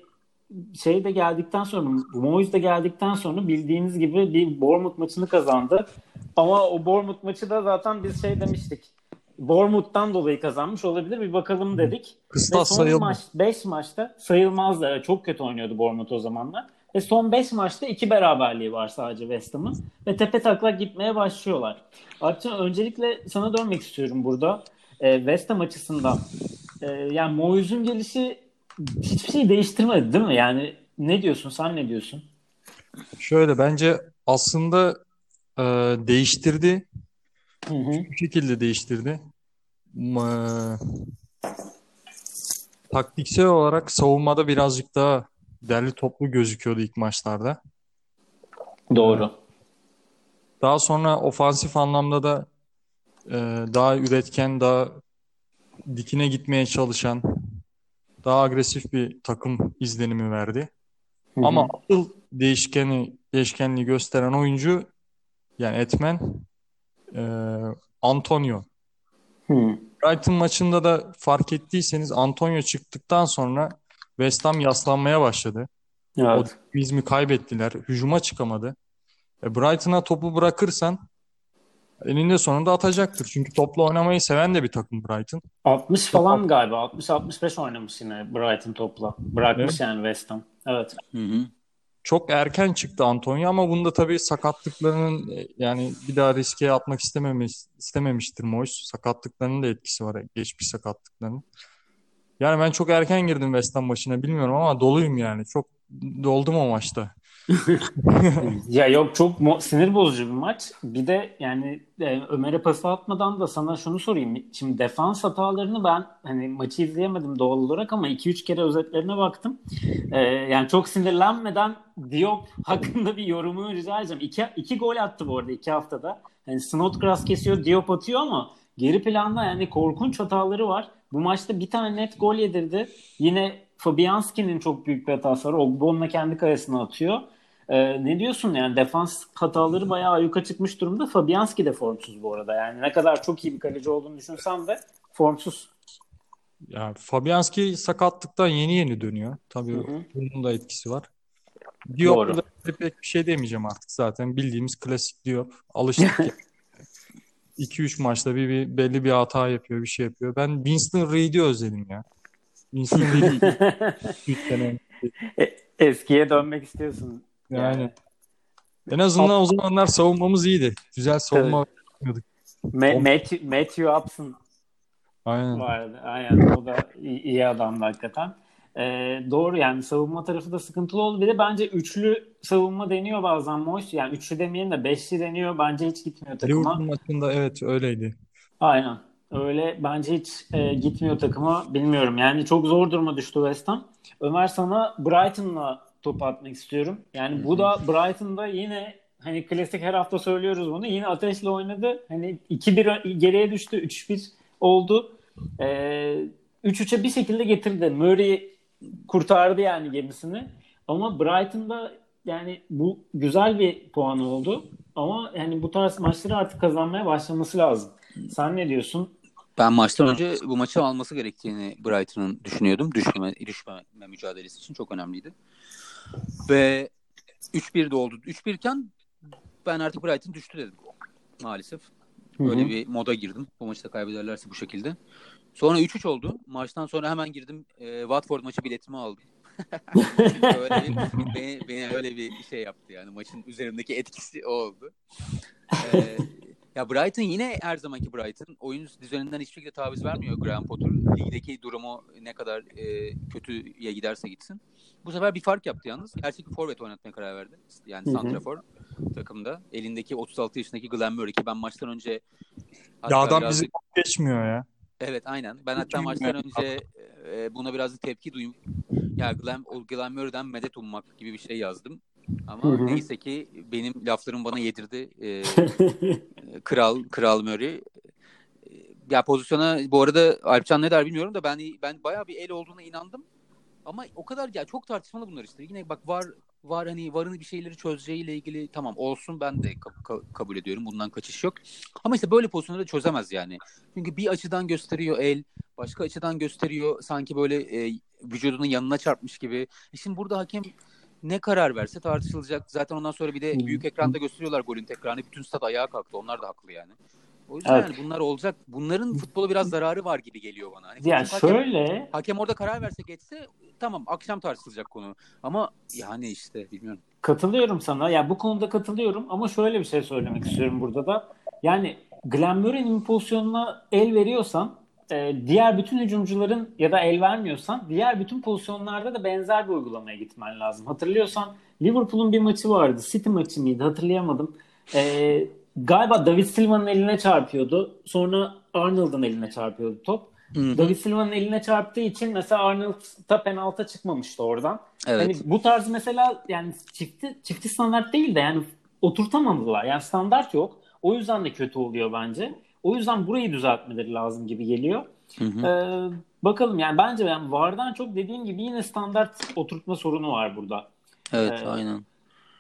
şey de geldikten sonra Moyes de geldikten sonra bildiğiniz gibi bir Bournemouth maçını kazandı. Ama o Bournemouth maçı da zaten biz şey demiştik. Bournemouth'tan dolayı kazanmış olabilir. Bir bakalım dedik. Kıstas sayılmaz. Maç, 5 maçta sayılmazdı. Çok kötü oynuyordu Bournemouth o zamanlar. Ve son 5 maçta 2 beraberliği var sadece West Ham'ın. Ve tepe taklak gitmeye başlıyorlar. Artık öncelikle sana dönmek istiyorum burada. Ee, West Ham açısından. Ee, yani Moyes'un gelişi hiçbir şey değiştirmedi değil mi? Yani ne diyorsun? Sen ne diyorsun? Şöyle bence aslında e, değiştirdi. Hı hı. Bu şekilde değiştirdi. Ma- taktiksel olarak savunmada birazcık daha derli toplu gözüküyordu ilk maçlarda. Doğru. Daha sonra ofansif anlamda da e, daha üretken, daha dikine gitmeye çalışan, daha agresif bir takım izlenimi verdi. Hı hı. Ama asıl değişkeni, değişkenliği gösteren oyuncu yani etmen e, Antonio. Hı. Brighton maçında da fark ettiyseniz Antonio çıktıktan sonra West Ham yaslanmaya başladı. O Evet. dinamizmi kaybettiler. Hücuma çıkamadı. E, Brighton'a topu bırakırsan eninde sonunda atacaktır. Çünkü topla oynamayı seven de bir takım Brighton. 60 falan galiba. 60-65 oynamış yine Brighton topla. Bırakmış Evet. yani West Ham. Evet. Hı hı. Çok erken çıktı Antonio ama bunda tabii sakatlıklarının e, yani bir daha riske atmak istememiş, istememiştir Moyes. Sakatlıklarının da etkisi var. Geçmiş sakatlıklarının. Yani ben çok erken girdim West Ham maçına bilmiyorum ama doluyum yani. Çok doldum o maçta. Ya yok çok mo- sinir bozucu bir maç. Bir de yani e, Ömer'e pas atmadan da sana şunu sorayım. Şimdi defans hatalarını ben hani maçı izleyemedim doğal olarak ama 2-3 kere özetlerine baktım. E, yani çok sinirlenmeden Diop hakkında bir yorumumu rica edeceğim. İki, gol attı bu arada iki haftada. Hani Snodgrass kesiyor, Diop atıyor ama geri planda yani korkunç hataları var. Bu maçta bir tane net gol yedirdi. Yine Fabianski'nin çok büyük bir hatası var. Ogbon'la kendi kalesine atıyor. Ee, ne diyorsun yani defans hataları bayağı ayyuka çıkmış durumda. Fabianski de formsuz bu arada. Yani ne kadar çok iyi bir kaleci olduğunu düşünsem de formsuz. Ya Fabianski sakatlıktan yeni yeni dönüyor. Tabii Hı hı. bunun da etkisi var. Diop da pek bir şey demeyeceğim artık zaten. Bildiğimiz klasik Diop. Alıştık ya. 2-3 maçta bir, bir belli bir hata yapıyor, bir şey yapıyor. Ben Winston Reid'i özledim ya. Winston Reid'i 3 sene önce. E- Eskiye dönmek istiyorsun. Yani en azından o zamanlar savunmamız iyiydi. Güzel savunma yapıyorduk. Ma- Matthew, Matthew Upson Aynen. vardı. Aynen. O da iyi, iyi adamdı hakikaten. Ee, doğru yani savunma tarafı da sıkıntılı oldu. Bir de bence üçlü savunma deniyor bazen Moyes. Yani üçlü demeyelim de beşli deniyor. Bence hiç gitmiyor takıma. Liverpool maçında evet öyleydi. Aynen. Öyle bence hiç e, gitmiyor takıma. Bilmiyorum. Yani çok zor duruma düştü West Ham. Ömer sana Brighton'la top atmak istiyorum. Yani bu da Brighton'da yine hani klasik her hafta söylüyoruz bunu. Yine ateşle oynadı. Hani 2-1 geriye düştü. 3-1 oldu. E, 3-3'e bir şekilde getirdi. Murray kurtardı yani gemisini. Ama Brighton'da yani bu güzel bir puan oldu. Ama yani bu tarz maçları artık kazanmaya başlaması lazım. Sen ne diyorsun? Ben maçtan önce bu maçı alması gerektiğini Brighton'ın düşünüyordum. Düşmeme, düşmeme mücadelesi için çok önemliydi. Ve 3-1 de oldu. 3-1 iken ben artık Brighton düştü dedim. Maalesef. Öyle bir moda girdim. Bu maçı da kaybederlerse bu şekilde. Sonra 3-3 oldu. Maçtan sonra hemen girdim. E, Watford maçı biletimi aldım. öyle bir, beni, beni öyle bir şey yaptı yani. Maçın üzerindeki etkisi o oldu. E, ya Brighton yine her zamanki Brighton. Oyun düzeninden hiçbir şekilde taviz vermiyor Graham Potter. Ligdeki durumu ne kadar e, kötüye giderse gitsin. Bu sefer bir fark yaptı yalnız. Gerçek bir forvet oynatmaya karar verdi. Yani. Santrafor takımda. Elindeki 36 yaşındaki Glenn Murray ki ben maçtan önce Ya adam birazcık- bizi geçmiyor ya. Evet aynen. Ben hatta maçtan önce e, buna birazcık tepki duyup ya Glenn, o Glenn Murray'den medet ummak gibi bir şey yazdım. Ama Hı hı. neyse ki benim laflarım bana yedirdi. E, kral Kral Murray. Ya pozisyona bu arada Alpcan ne der bilmiyorum da ben ben bayağı bir el olduğuna inandım. Ama o kadar ya çok tartışmalı bunlar işte. Yine bak var var hani varın bir şeyleri çözeceğiyle ilgili tamam olsun ben de ka- kabul ediyorum. Bundan kaçış yok. Ama işte böyle pozisyonları çözemez yani. Çünkü bir açıdan gösteriyor el, başka açıdan gösteriyor sanki böyle e, vücudunun yanına çarpmış gibi. E şimdi burada hakem ne karar verse tartışılacak. Zaten ondan sonra bir de büyük ekranda gösteriyorlar golün tekrarını. Bütün stat ayağa kalktı. Onlar da haklı yani. O yüzden Evet. yani bunlar olacak. Bunların futbola biraz zararı var gibi geliyor bana. Hani Yani hakem- şöyle Hakem orada karar verse geçse tamam akşam tartışılacak konu. Ama yani işte bilmiyorum. Katılıyorum sana. Ya bu konuda katılıyorum ama şöyle bir şey söylemek istiyorum burada da. Yani Glenn Murray'nin pozisyonuna el veriyorsan e, diğer bütün hücumcuların ya da el vermiyorsan diğer bütün pozisyonlarda da benzer bir uygulamaya gitmen lazım. Hatırlıyorsan Liverpool'un bir maçı vardı. City maçı mıydı? Hatırlayamadım. E, galiba David Silva'nın eline çarpıyordu. Sonra Arnold'un eline çarpıyordu top. David Silva'nın eline çarptığı için mesela Arnold da penaltı çıkmamıştı oradan. Evet. Hani bu tarz mesela yani çifti çifti standart değil de yani oturtamadılar. Yani standart yok. O yüzden de kötü oluyor bence. O yüzden burayı düzeltmeleri lazım gibi geliyor. Hı hı. Ee, bakalım yani bence yani VAR'dan çok dediğim gibi yine standart oturtma sorunu var burada. Evet Ee, aynen.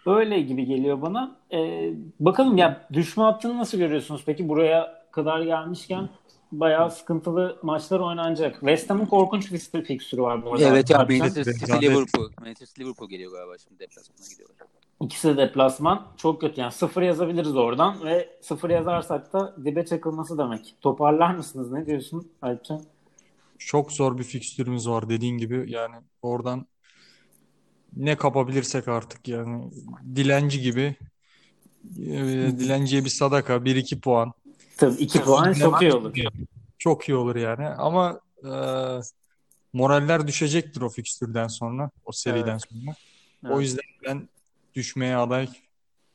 Öyle gibi geliyor bana. Ee, bakalım ya düşme hattını nasıl görüyorsunuz peki buraya kadar gelmişken bayağı sıkıntılı maçlar oynanacak. West Ham'ın korkunç bir fikstürü var bu arada. Evet ya. Manchester City. Liverpool. Manchester City Liverpool geliyor galiba şimdi deplasmana gidiyorlar. İkisi de deplasman. Çok kötü yani. Sıfır yazabiliriz oradan ve sıfır yazarsak da dibe çakılması demek. Toparlar mısınız? Ne diyorsun Alpcan? Çok zor bir fikstürümüz var dediğin gibi. Yani oradan ne kapabilirsek artık yani dilenci gibi e, dilenciye bir sadaka, bir iki puan. Tabii iki puan çok iyi olur. Çok iyi olur yani ama e, moraller düşecektir o fikstürden sonra, o seriden Evet. sonra. Evet. O yüzden ben düşmeye aday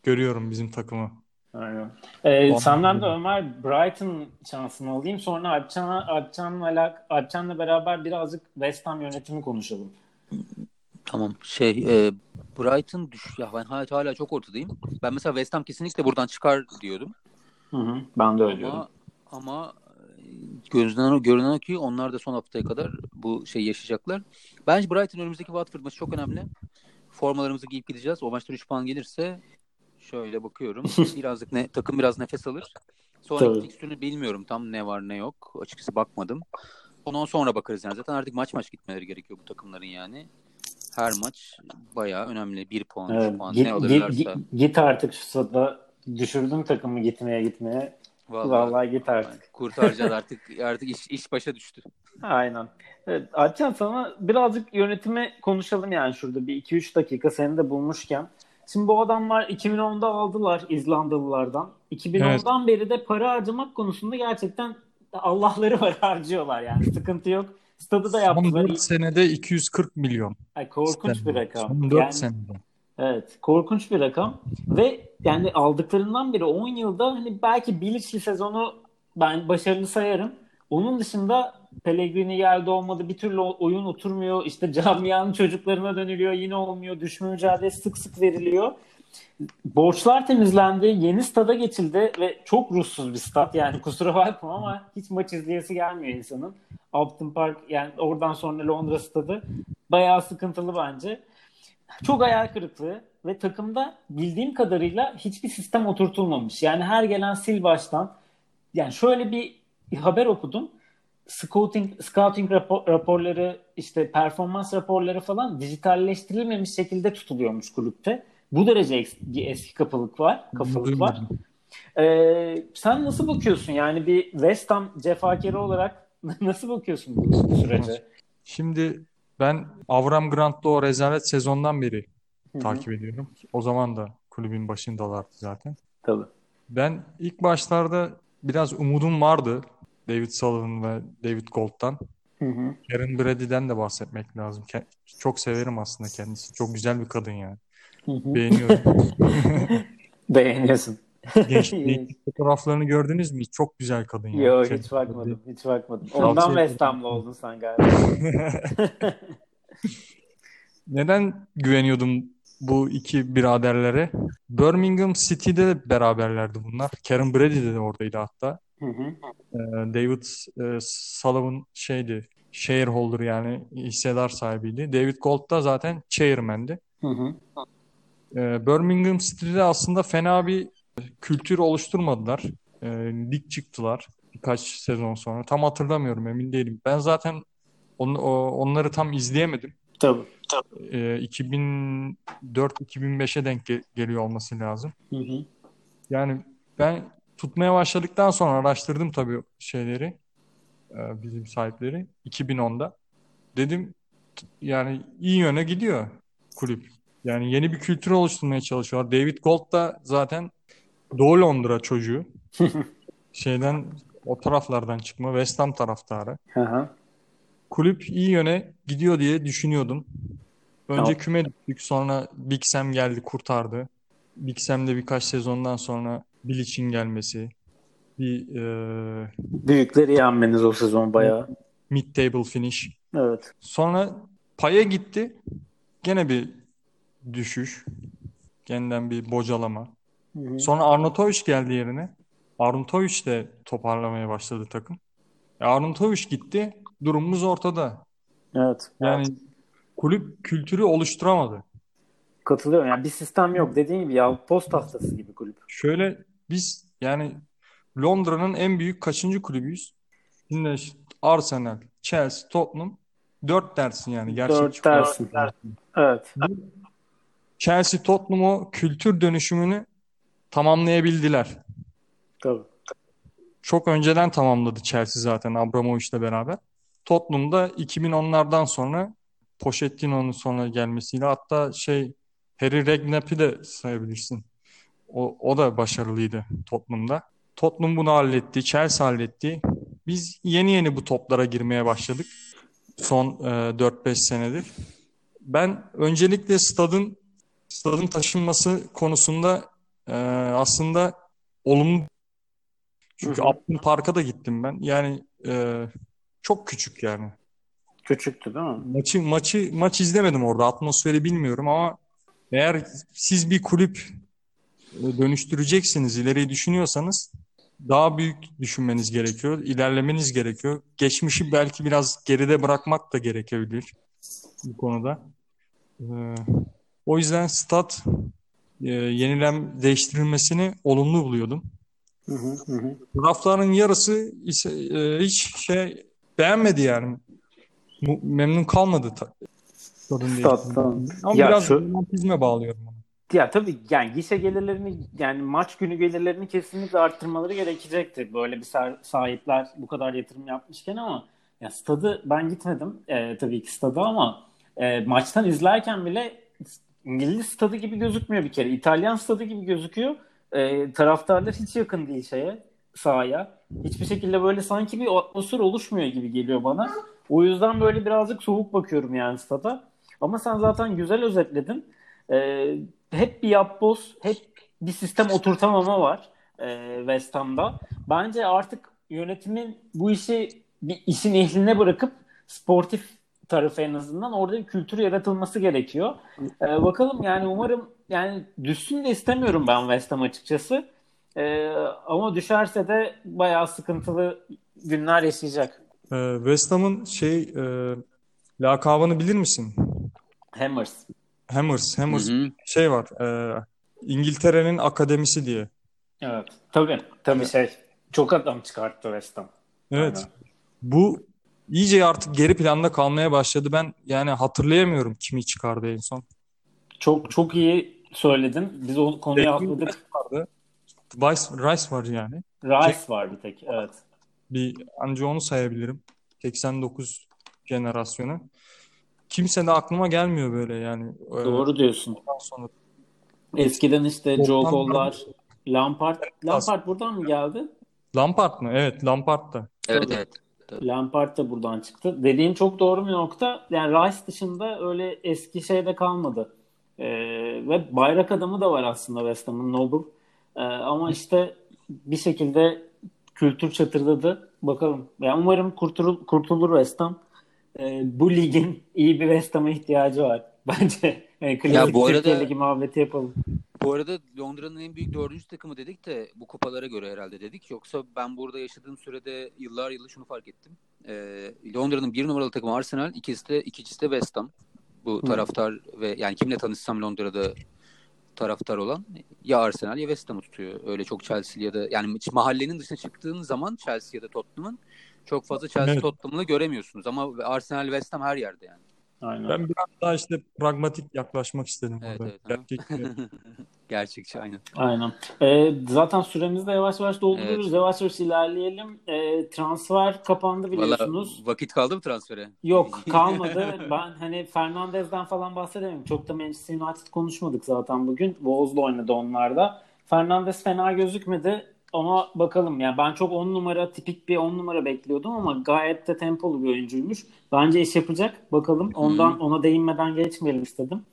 görüyorum bizim takımı. Aynen. Ee, senden de Ömer Brighton şansını alayım. Sonra Alpcan'la Alpcan'la alak- Alpcan'la beraber birazcık West Ham yönetimi konuşalım. Tamam. Şey e, Brighton düş ya ben hala, hala çok ortadayım. Ben mesela West Ham kesinlikle buradan çıkar diyordum. Hı hı. Ben de öyle diyorum. Ama ama e, gözden görünen o ki onlar da son haftaya kadar bu şey yaşayacaklar. Bence Brighton önümüzdeki Watford maçı çok önemli. Formalarımızı giyip gideceğiz. O maçta 3 puan gelirse şöyle bakıyorum. Birazcık ne takım biraz nefes alır. Tabii. fikstürünü bilmiyorum tam ne var ne yok. Açıkçası bakmadım. Ondan sonra bakarız yani. Zaten artık maç maç gitmeleri gerekiyor bu takımların yani. Her maç bayağı önemli. 1 puan, 3 Evet, puan git, ne alırlarsa. git, git artık şu sırada düşürdün takımı gitmeye gitmeye. Vallahi, git artık. kurtaracağız artık. Artık iş, iş başa düştü. Aynen. Evet, Alpcan sana birazcık yönetimi konuşalım yani şurada bir 2-3 dakika seni de bulmuşken. Şimdi bu adamlar 2010'da aldılar İzlandalılardan. 2010'dan beri de para harcamak konusunda gerçekten Allah'ları var harcıyorlar yani sıkıntı yok. Stadı da Son yaptılar. 4 senede 240 milyon. Ay, korkunç bir rakam. Son 4 Yani- senede. Evet, korkunç bir rakam ve yani aldıklarından beri 10 yılda hani belki Bilic'li sezonu ben başarılı sayarım. Onun dışında Pellegrini geldi olmadı bir türlü oyun oturmuyor. İşte camianın çocuklarına dönülüyor yine olmuyor. Düşme mücadelesi sık sık veriliyor. Borçlar temizlendi. Yeni stada geçildi ve çok ruhsuz bir stat. Yani kusura bakma ama hiç maç izleyesi gelmiyor insanın. Upton Park yani oradan sonra Londra stadı bayağı sıkıntılı bence. Çok hayal kırıklığı ve takımda bildiğim kadarıyla hiçbir sistem oturtulmamış. Yani her gelen sil baştan. Yani şöyle bir haber okudum. Scouting, scouting rapor- raporları, işte performans raporları falan dijitalleştirilmemiş şekilde tutuluyormuş kulüpte. Bu derece eski, eski kapılık var, kafalık var. Ee, sen nasıl bakıyorsun? Yani bir West Ham cefakarı olarak nasıl bakıyorsun bu sürece? Şimdi ben Avram Grant'la o rezalet sezondan beri Hı hı. takip ediyorum. O zaman da kulübün başındalardı zaten. Tabii. Ben ilk başlarda biraz umudum vardı David Sullivan ve David Gold'dan. Hı hı. Karen Brady'den de bahsetmek lazım. Çok severim aslında kendisi. Çok güzel bir kadın yani. Hı hı. Beğeniyorum. Beğeniyorsun. Gençliğin fotoğraflarını gördünüz mü? Çok güzel kadın yani. Yok hiç bakmadım. Hiç bakmadım. Ondan. West Ham'lı oldun sen galiba. Neden güveniyordum bu iki biraderlere? Birmingham City'de de beraberlerdi bunlar. Karen Brady de oradaydı hatta. Hı hı. Ee, David e, Sullivan şeydi, shareholder yani hissedar sahibiydi. David Gold da zaten chairman'di. Hı hı. e, Birmingham City'de aslında fena bir kültür oluşturmadılar. E, lig çıktılar birkaç sezon sonra. Tam hatırlamıyorum emin değilim. Ben zaten on, o, onları tam izleyemedim. Tabii. E, 2004-2005'e denk ge- geliyor olması lazım. Hı hı. Yani ben tutmaya başladıktan sonra araştırdım tabii şeyleri, e, bizim sahipleri 2010'da. Dedim yani iyi yöne gidiyor kulüp. Yani yeni bir kültür oluşturmaya çalışıyorlar. David Gold da zaten Doğu Londra çocuğu. Şeyden o taraflardan çıkma West Ham taraftarı. Hı hı. Kulüp iyi yöne gidiyor diye düşünüyordum. Önce Tamam. küme düştük, sonra Big Sam geldi kurtardı. Big Sam'de birkaç sezondan sonra Bilic'in gelmesi, bir e, Büyükleri yenmeniz o sezon bayağı. mid table finish. Evet. Sonra Paya gitti. Gene bir düşüş. Yeniden bir bocalama. Hı hı. Sonra Arnautovic geldi yerine. Arnautovic de toparlamaya başladı takım. E, Arnautovic gitti. Durumumuz ortada. Evet. Yani kulüp kültürü oluşturamadı. Katılıyorum. Yani bir sistem yok. Dediğin gibi ya post haftası gibi kulüp. Şöyle biz yani Londra'nın en büyük kaçıncı kulübüyüz? Şimdi Arsenal, Chelsea, Tottenham dört dersin yani. Gerçekçi Dört dersin. Evet. Chelsea, Tottenham o kültür dönüşümünü tamamlayabildiler. Tabii. Çok önceden tamamladı Chelsea zaten Abramovich'le beraber. Tottenham'da 2010'lardan sonra Pochettino'nun sonra gelmesiyle hatta şey Harry Redknapp'i de sayabilirsin. O, o da başarılıydı Tottenham'da. Tottenham bunu halletti, Chelsea halletti. Biz yeni yeni bu toplara girmeye başladık son e, 4-5 senedir. Ben öncelikle stadın stadın taşınması konusunda e, aslında olumlu çünkü Hı hı. Upton Park'a da gittim ben. Yani e, çok küçük yani. Küçüktü değil mi? Maçı maçı maç izlemedim orada. Atmosferi bilmiyorum ama eğer siz bir kulüp e, dönüştüreceksiniz, ileriyi düşünüyorsanız daha büyük düşünmeniz gerekiyor, ilerlemeniz gerekiyor. Geçmişi belki biraz geride bırakmak da gerekebilir bu konuda. E, o yüzden stat e, yenilem değiştirilmesini olumlu buluyordum. Hı hı hı. hı. Taraftarın yarısı ise e, hiç şey beğenmedi yani. Memnun kalmadı ta- stadın Stat'tan. değiştiğinden. Ama Ya biraz şu- romantizme bağlıyorum onu. Ya tabii yani gişe gelirlerini yani maç günü gelirlerini kesinlikle arttırmaları gerekecekti. Böyle bir sah- sahipler bu kadar yatırım yapmışken ama ya stadı ben gitmedim e, tabii ki stada ama e, maçtan izlerken bile İngiliz stadı gibi gözükmüyor bir kere. İtalyan stadı gibi gözüküyor. E, taraftarlar hiç yakın değil şeye sahaya. Hiçbir şekilde böyle sanki bir atmosfer oluşmuyor gibi geliyor bana. O yüzden böyle birazcık soğuk bakıyorum yani stada. Ama sen zaten güzel özetledin. Ee, hep bir yapboz, hep bir sistem oturtamama var e, West Ham'da. Bence artık yönetimin bu işi bir işin ehline bırakıp sportif tarafı en azından orada bir kültür yaratılması gerekiyor. Ee, bakalım yani umarım yani düşsün de istemiyorum ben West Ham açıkçası. Ee, ama düşerse de bayağı sıkıntılı günler yaşayacak. Ee, West Ham'ın şey e, lakabını bilir misin? Hammers. Hammers. Hammers Hı hı. şey var. e, İngiltere'nin akademisi diye. Evet. Tabii. Tabii şey. Çok adam çıkarttı West Ham. Evet. Aynen. Bu iyice artık geri planda kalmaya başladı. Ben yani hatırlayamıyorum kimi çıkardı en son. Çok çok iyi söyledin. Biz o konuyu David atladık. vardı. Rice, Rice var yani. Rice var bir tek. Evet. Bir anca onu sayabilirim. 89 jenerasyonu. Kimse de aklıma gelmiyor böyle yani. Ee, Doğru diyorsun. ondan sonra Eskiden işte Joe Cole'lar, Lampard. Lampard buradan mı geldi? Lampard mı? Evet, Lampard da. Evet Tabii. evet. Lampard da buradan çıktı. Dediğin çok doğru bir nokta. Yani Rice dışında öyle eski şeyde kalmadı. Ee, ve bayrak adamı da var aslında West Ham'ın Noble. Ee, ama işte bir şekilde kültür çatırdadı. Bakalım. Yani umarım kurtulur, kurtulur West Ham. Ee, bu ligin iyi bir West Ham'a ihtiyacı var. Bence. Yani klasik bu arada- muhabbeti yapalım. Bu arada Londra'nın en büyük dördüncü takımı dedik de bu kupalara göre herhalde dedik. Yoksa ben burada yaşadığım sürede yıllar yılı şunu fark ettim. Ee, Londra'nın bir numaralı takımı Arsenal, ikisi de ikincisi de West Ham. Bu Hı. taraftar ve yani kimle tanışsam Londra'da taraftar olan ya Arsenal ya West Ham'ı tutuyor. Öyle çok Chelsea ya da yani mahallenin dışına çıktığın zaman Chelsea ya da Tottenham'ın çok fazla Chelsea Evet. Tottenham'ı göremiyorsunuz ama Arsenal West Ham her yerde yani. Aynen. Ben biraz daha işte pragmatik yaklaşmak istedim Evet, orada. evet. Gerçekçi. Gerçekçi aynen. Aynen. Ee, zaten süremizi de yavaş yavaş dolduruyoruz. Evet. Yavaş yavaş ilerleyelim. Ee, transfer kapandı biliyorsunuz. Valla vakit kaldı mı transfere? Yok kalmadı. ben hani Fernandez'den falan bahsedemiyorum. Çok da Manchester United konuşmadık zaten bugün. Wolves'la oynadı onlar da. Fernandez fena gözükmedi. Ama bakalım yani ben çok 10 numara tipik bir 10 numara bekliyordum ama gayet de tempolu bir oyuncuymuş. Bence iş yapacak. Bakalım. Ondan ona değinmeden geçmeyelim istedim.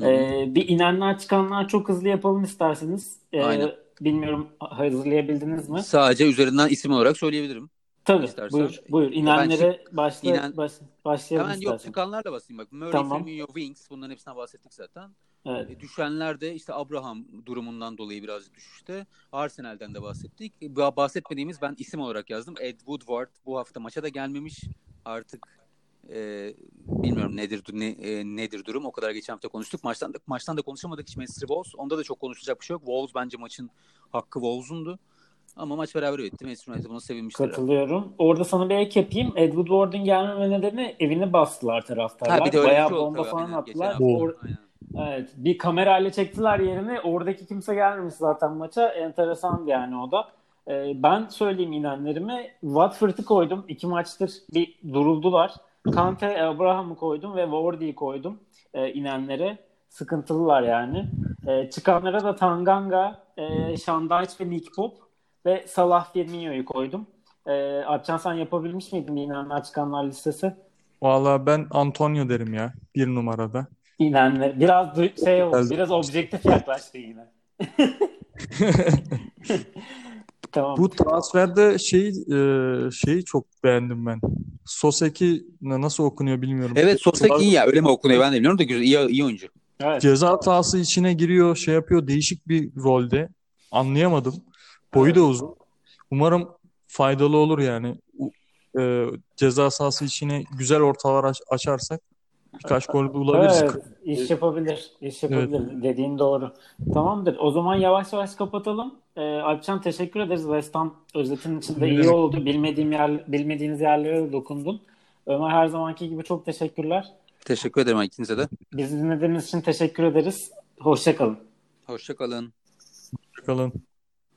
Hı. Ee, bir inenler çıkanlar çok hızlı yapalım isterseniz. Ee, Aynen. bilmiyorum hazırlayabildiniz mi? Sadece üzerinden isim olarak söyleyebilirim. Tabii. İstersen. Buyur. Buyur. İnenlere başla, inen- baş, başlayalım Hemen yok istersen. çıkanlarla basayım bak. Murray, Tamam. Firmino, Wings bunların hepsinden bahsettik zaten. Evet. E, Düşenler de işte Abraham durumundan dolayı birazcık düşüşte. Arsenal'den de bahsettik. E, Bahsetmediğimiz ben isim olarak yazdım. Ed Woodward bu hafta maça da gelmemiş. Artık e, bilmiyorum nedir ne, e, nedir durum. O kadar geçen hafta konuştuk. Maçtan da, maçtan da konuşamadık hiç Manchester Wolves. Onda da çok konuşacak bir şey yok. Wolves bence maçın hakkı Wolves'undu. Ama maç beraber bitti. Manchester United buna sevinmiştir. Katılıyorum. Orada sana bir ek yapayım. Edward Ward'un gelmeme nedeni evini bastılar taraftarlar. Ha bir de öyle bir Bayağı şey oldu bomba tabii. falan Aynen. Attılar. Or- Aynen. Evet. Bir kamerayla çektiler yerini. Oradaki kimse gelmemiş zaten maça. Enteresan yani o da. Ee, ben söyleyeyim inenlerimi. Watford'u koydum. İki maçtır bir duruldular. Kante, Abraham'ı koydum ve Wardy'yi koydum e, inenlere. Sıkıntılılar yani. E, çıkanlara da Tanganga, e, Şandaç ve Nick Pop ve Salah Firmino'yu koydum. E, Alpcan sen yapabilmiş miydin inenler çıkanlar listesi? Valla ben Antonio derim ya. Bir numarada. İnenler. Biraz du- şey oldu. Biraz- Biraz objektif yaklaştı yine. tamam. Bu transferde şey e, şeyi çok beğendim ben. Soseki nasıl okunuyor bilmiyorum. Evet Sosek iyi ya. Öyle mi okunuyor ben de bilmiyorum da güzel. iyi, iyi oyuncu. Evet. Ceza sahası içine giriyor, şey yapıyor. Değişik bir rolde. Anlayamadım. Boyu da uzun. Umarım faydalı olur yani. E, ceza sahası içine güzel ortalar aç- açarsak birkaç gol bulabiliriz. Evet, iş yapabilir. İş yapabilir. Dediğin doğru. Tamamdır. O zaman yavaş yavaş kapatalım. Ee, Alpcan teşekkür ederiz. West Ham özetin içinde iyi Evet. oldu. Bilmediğim yer, bilmediğiniz yerlere de dokundun. Ömer her zamanki gibi çok teşekkürler. Teşekkür ederim ikinize de. Bizi dinlediğiniz için teşekkür ederiz. Hoşçakalın. Hoşçakalın. Bakalım.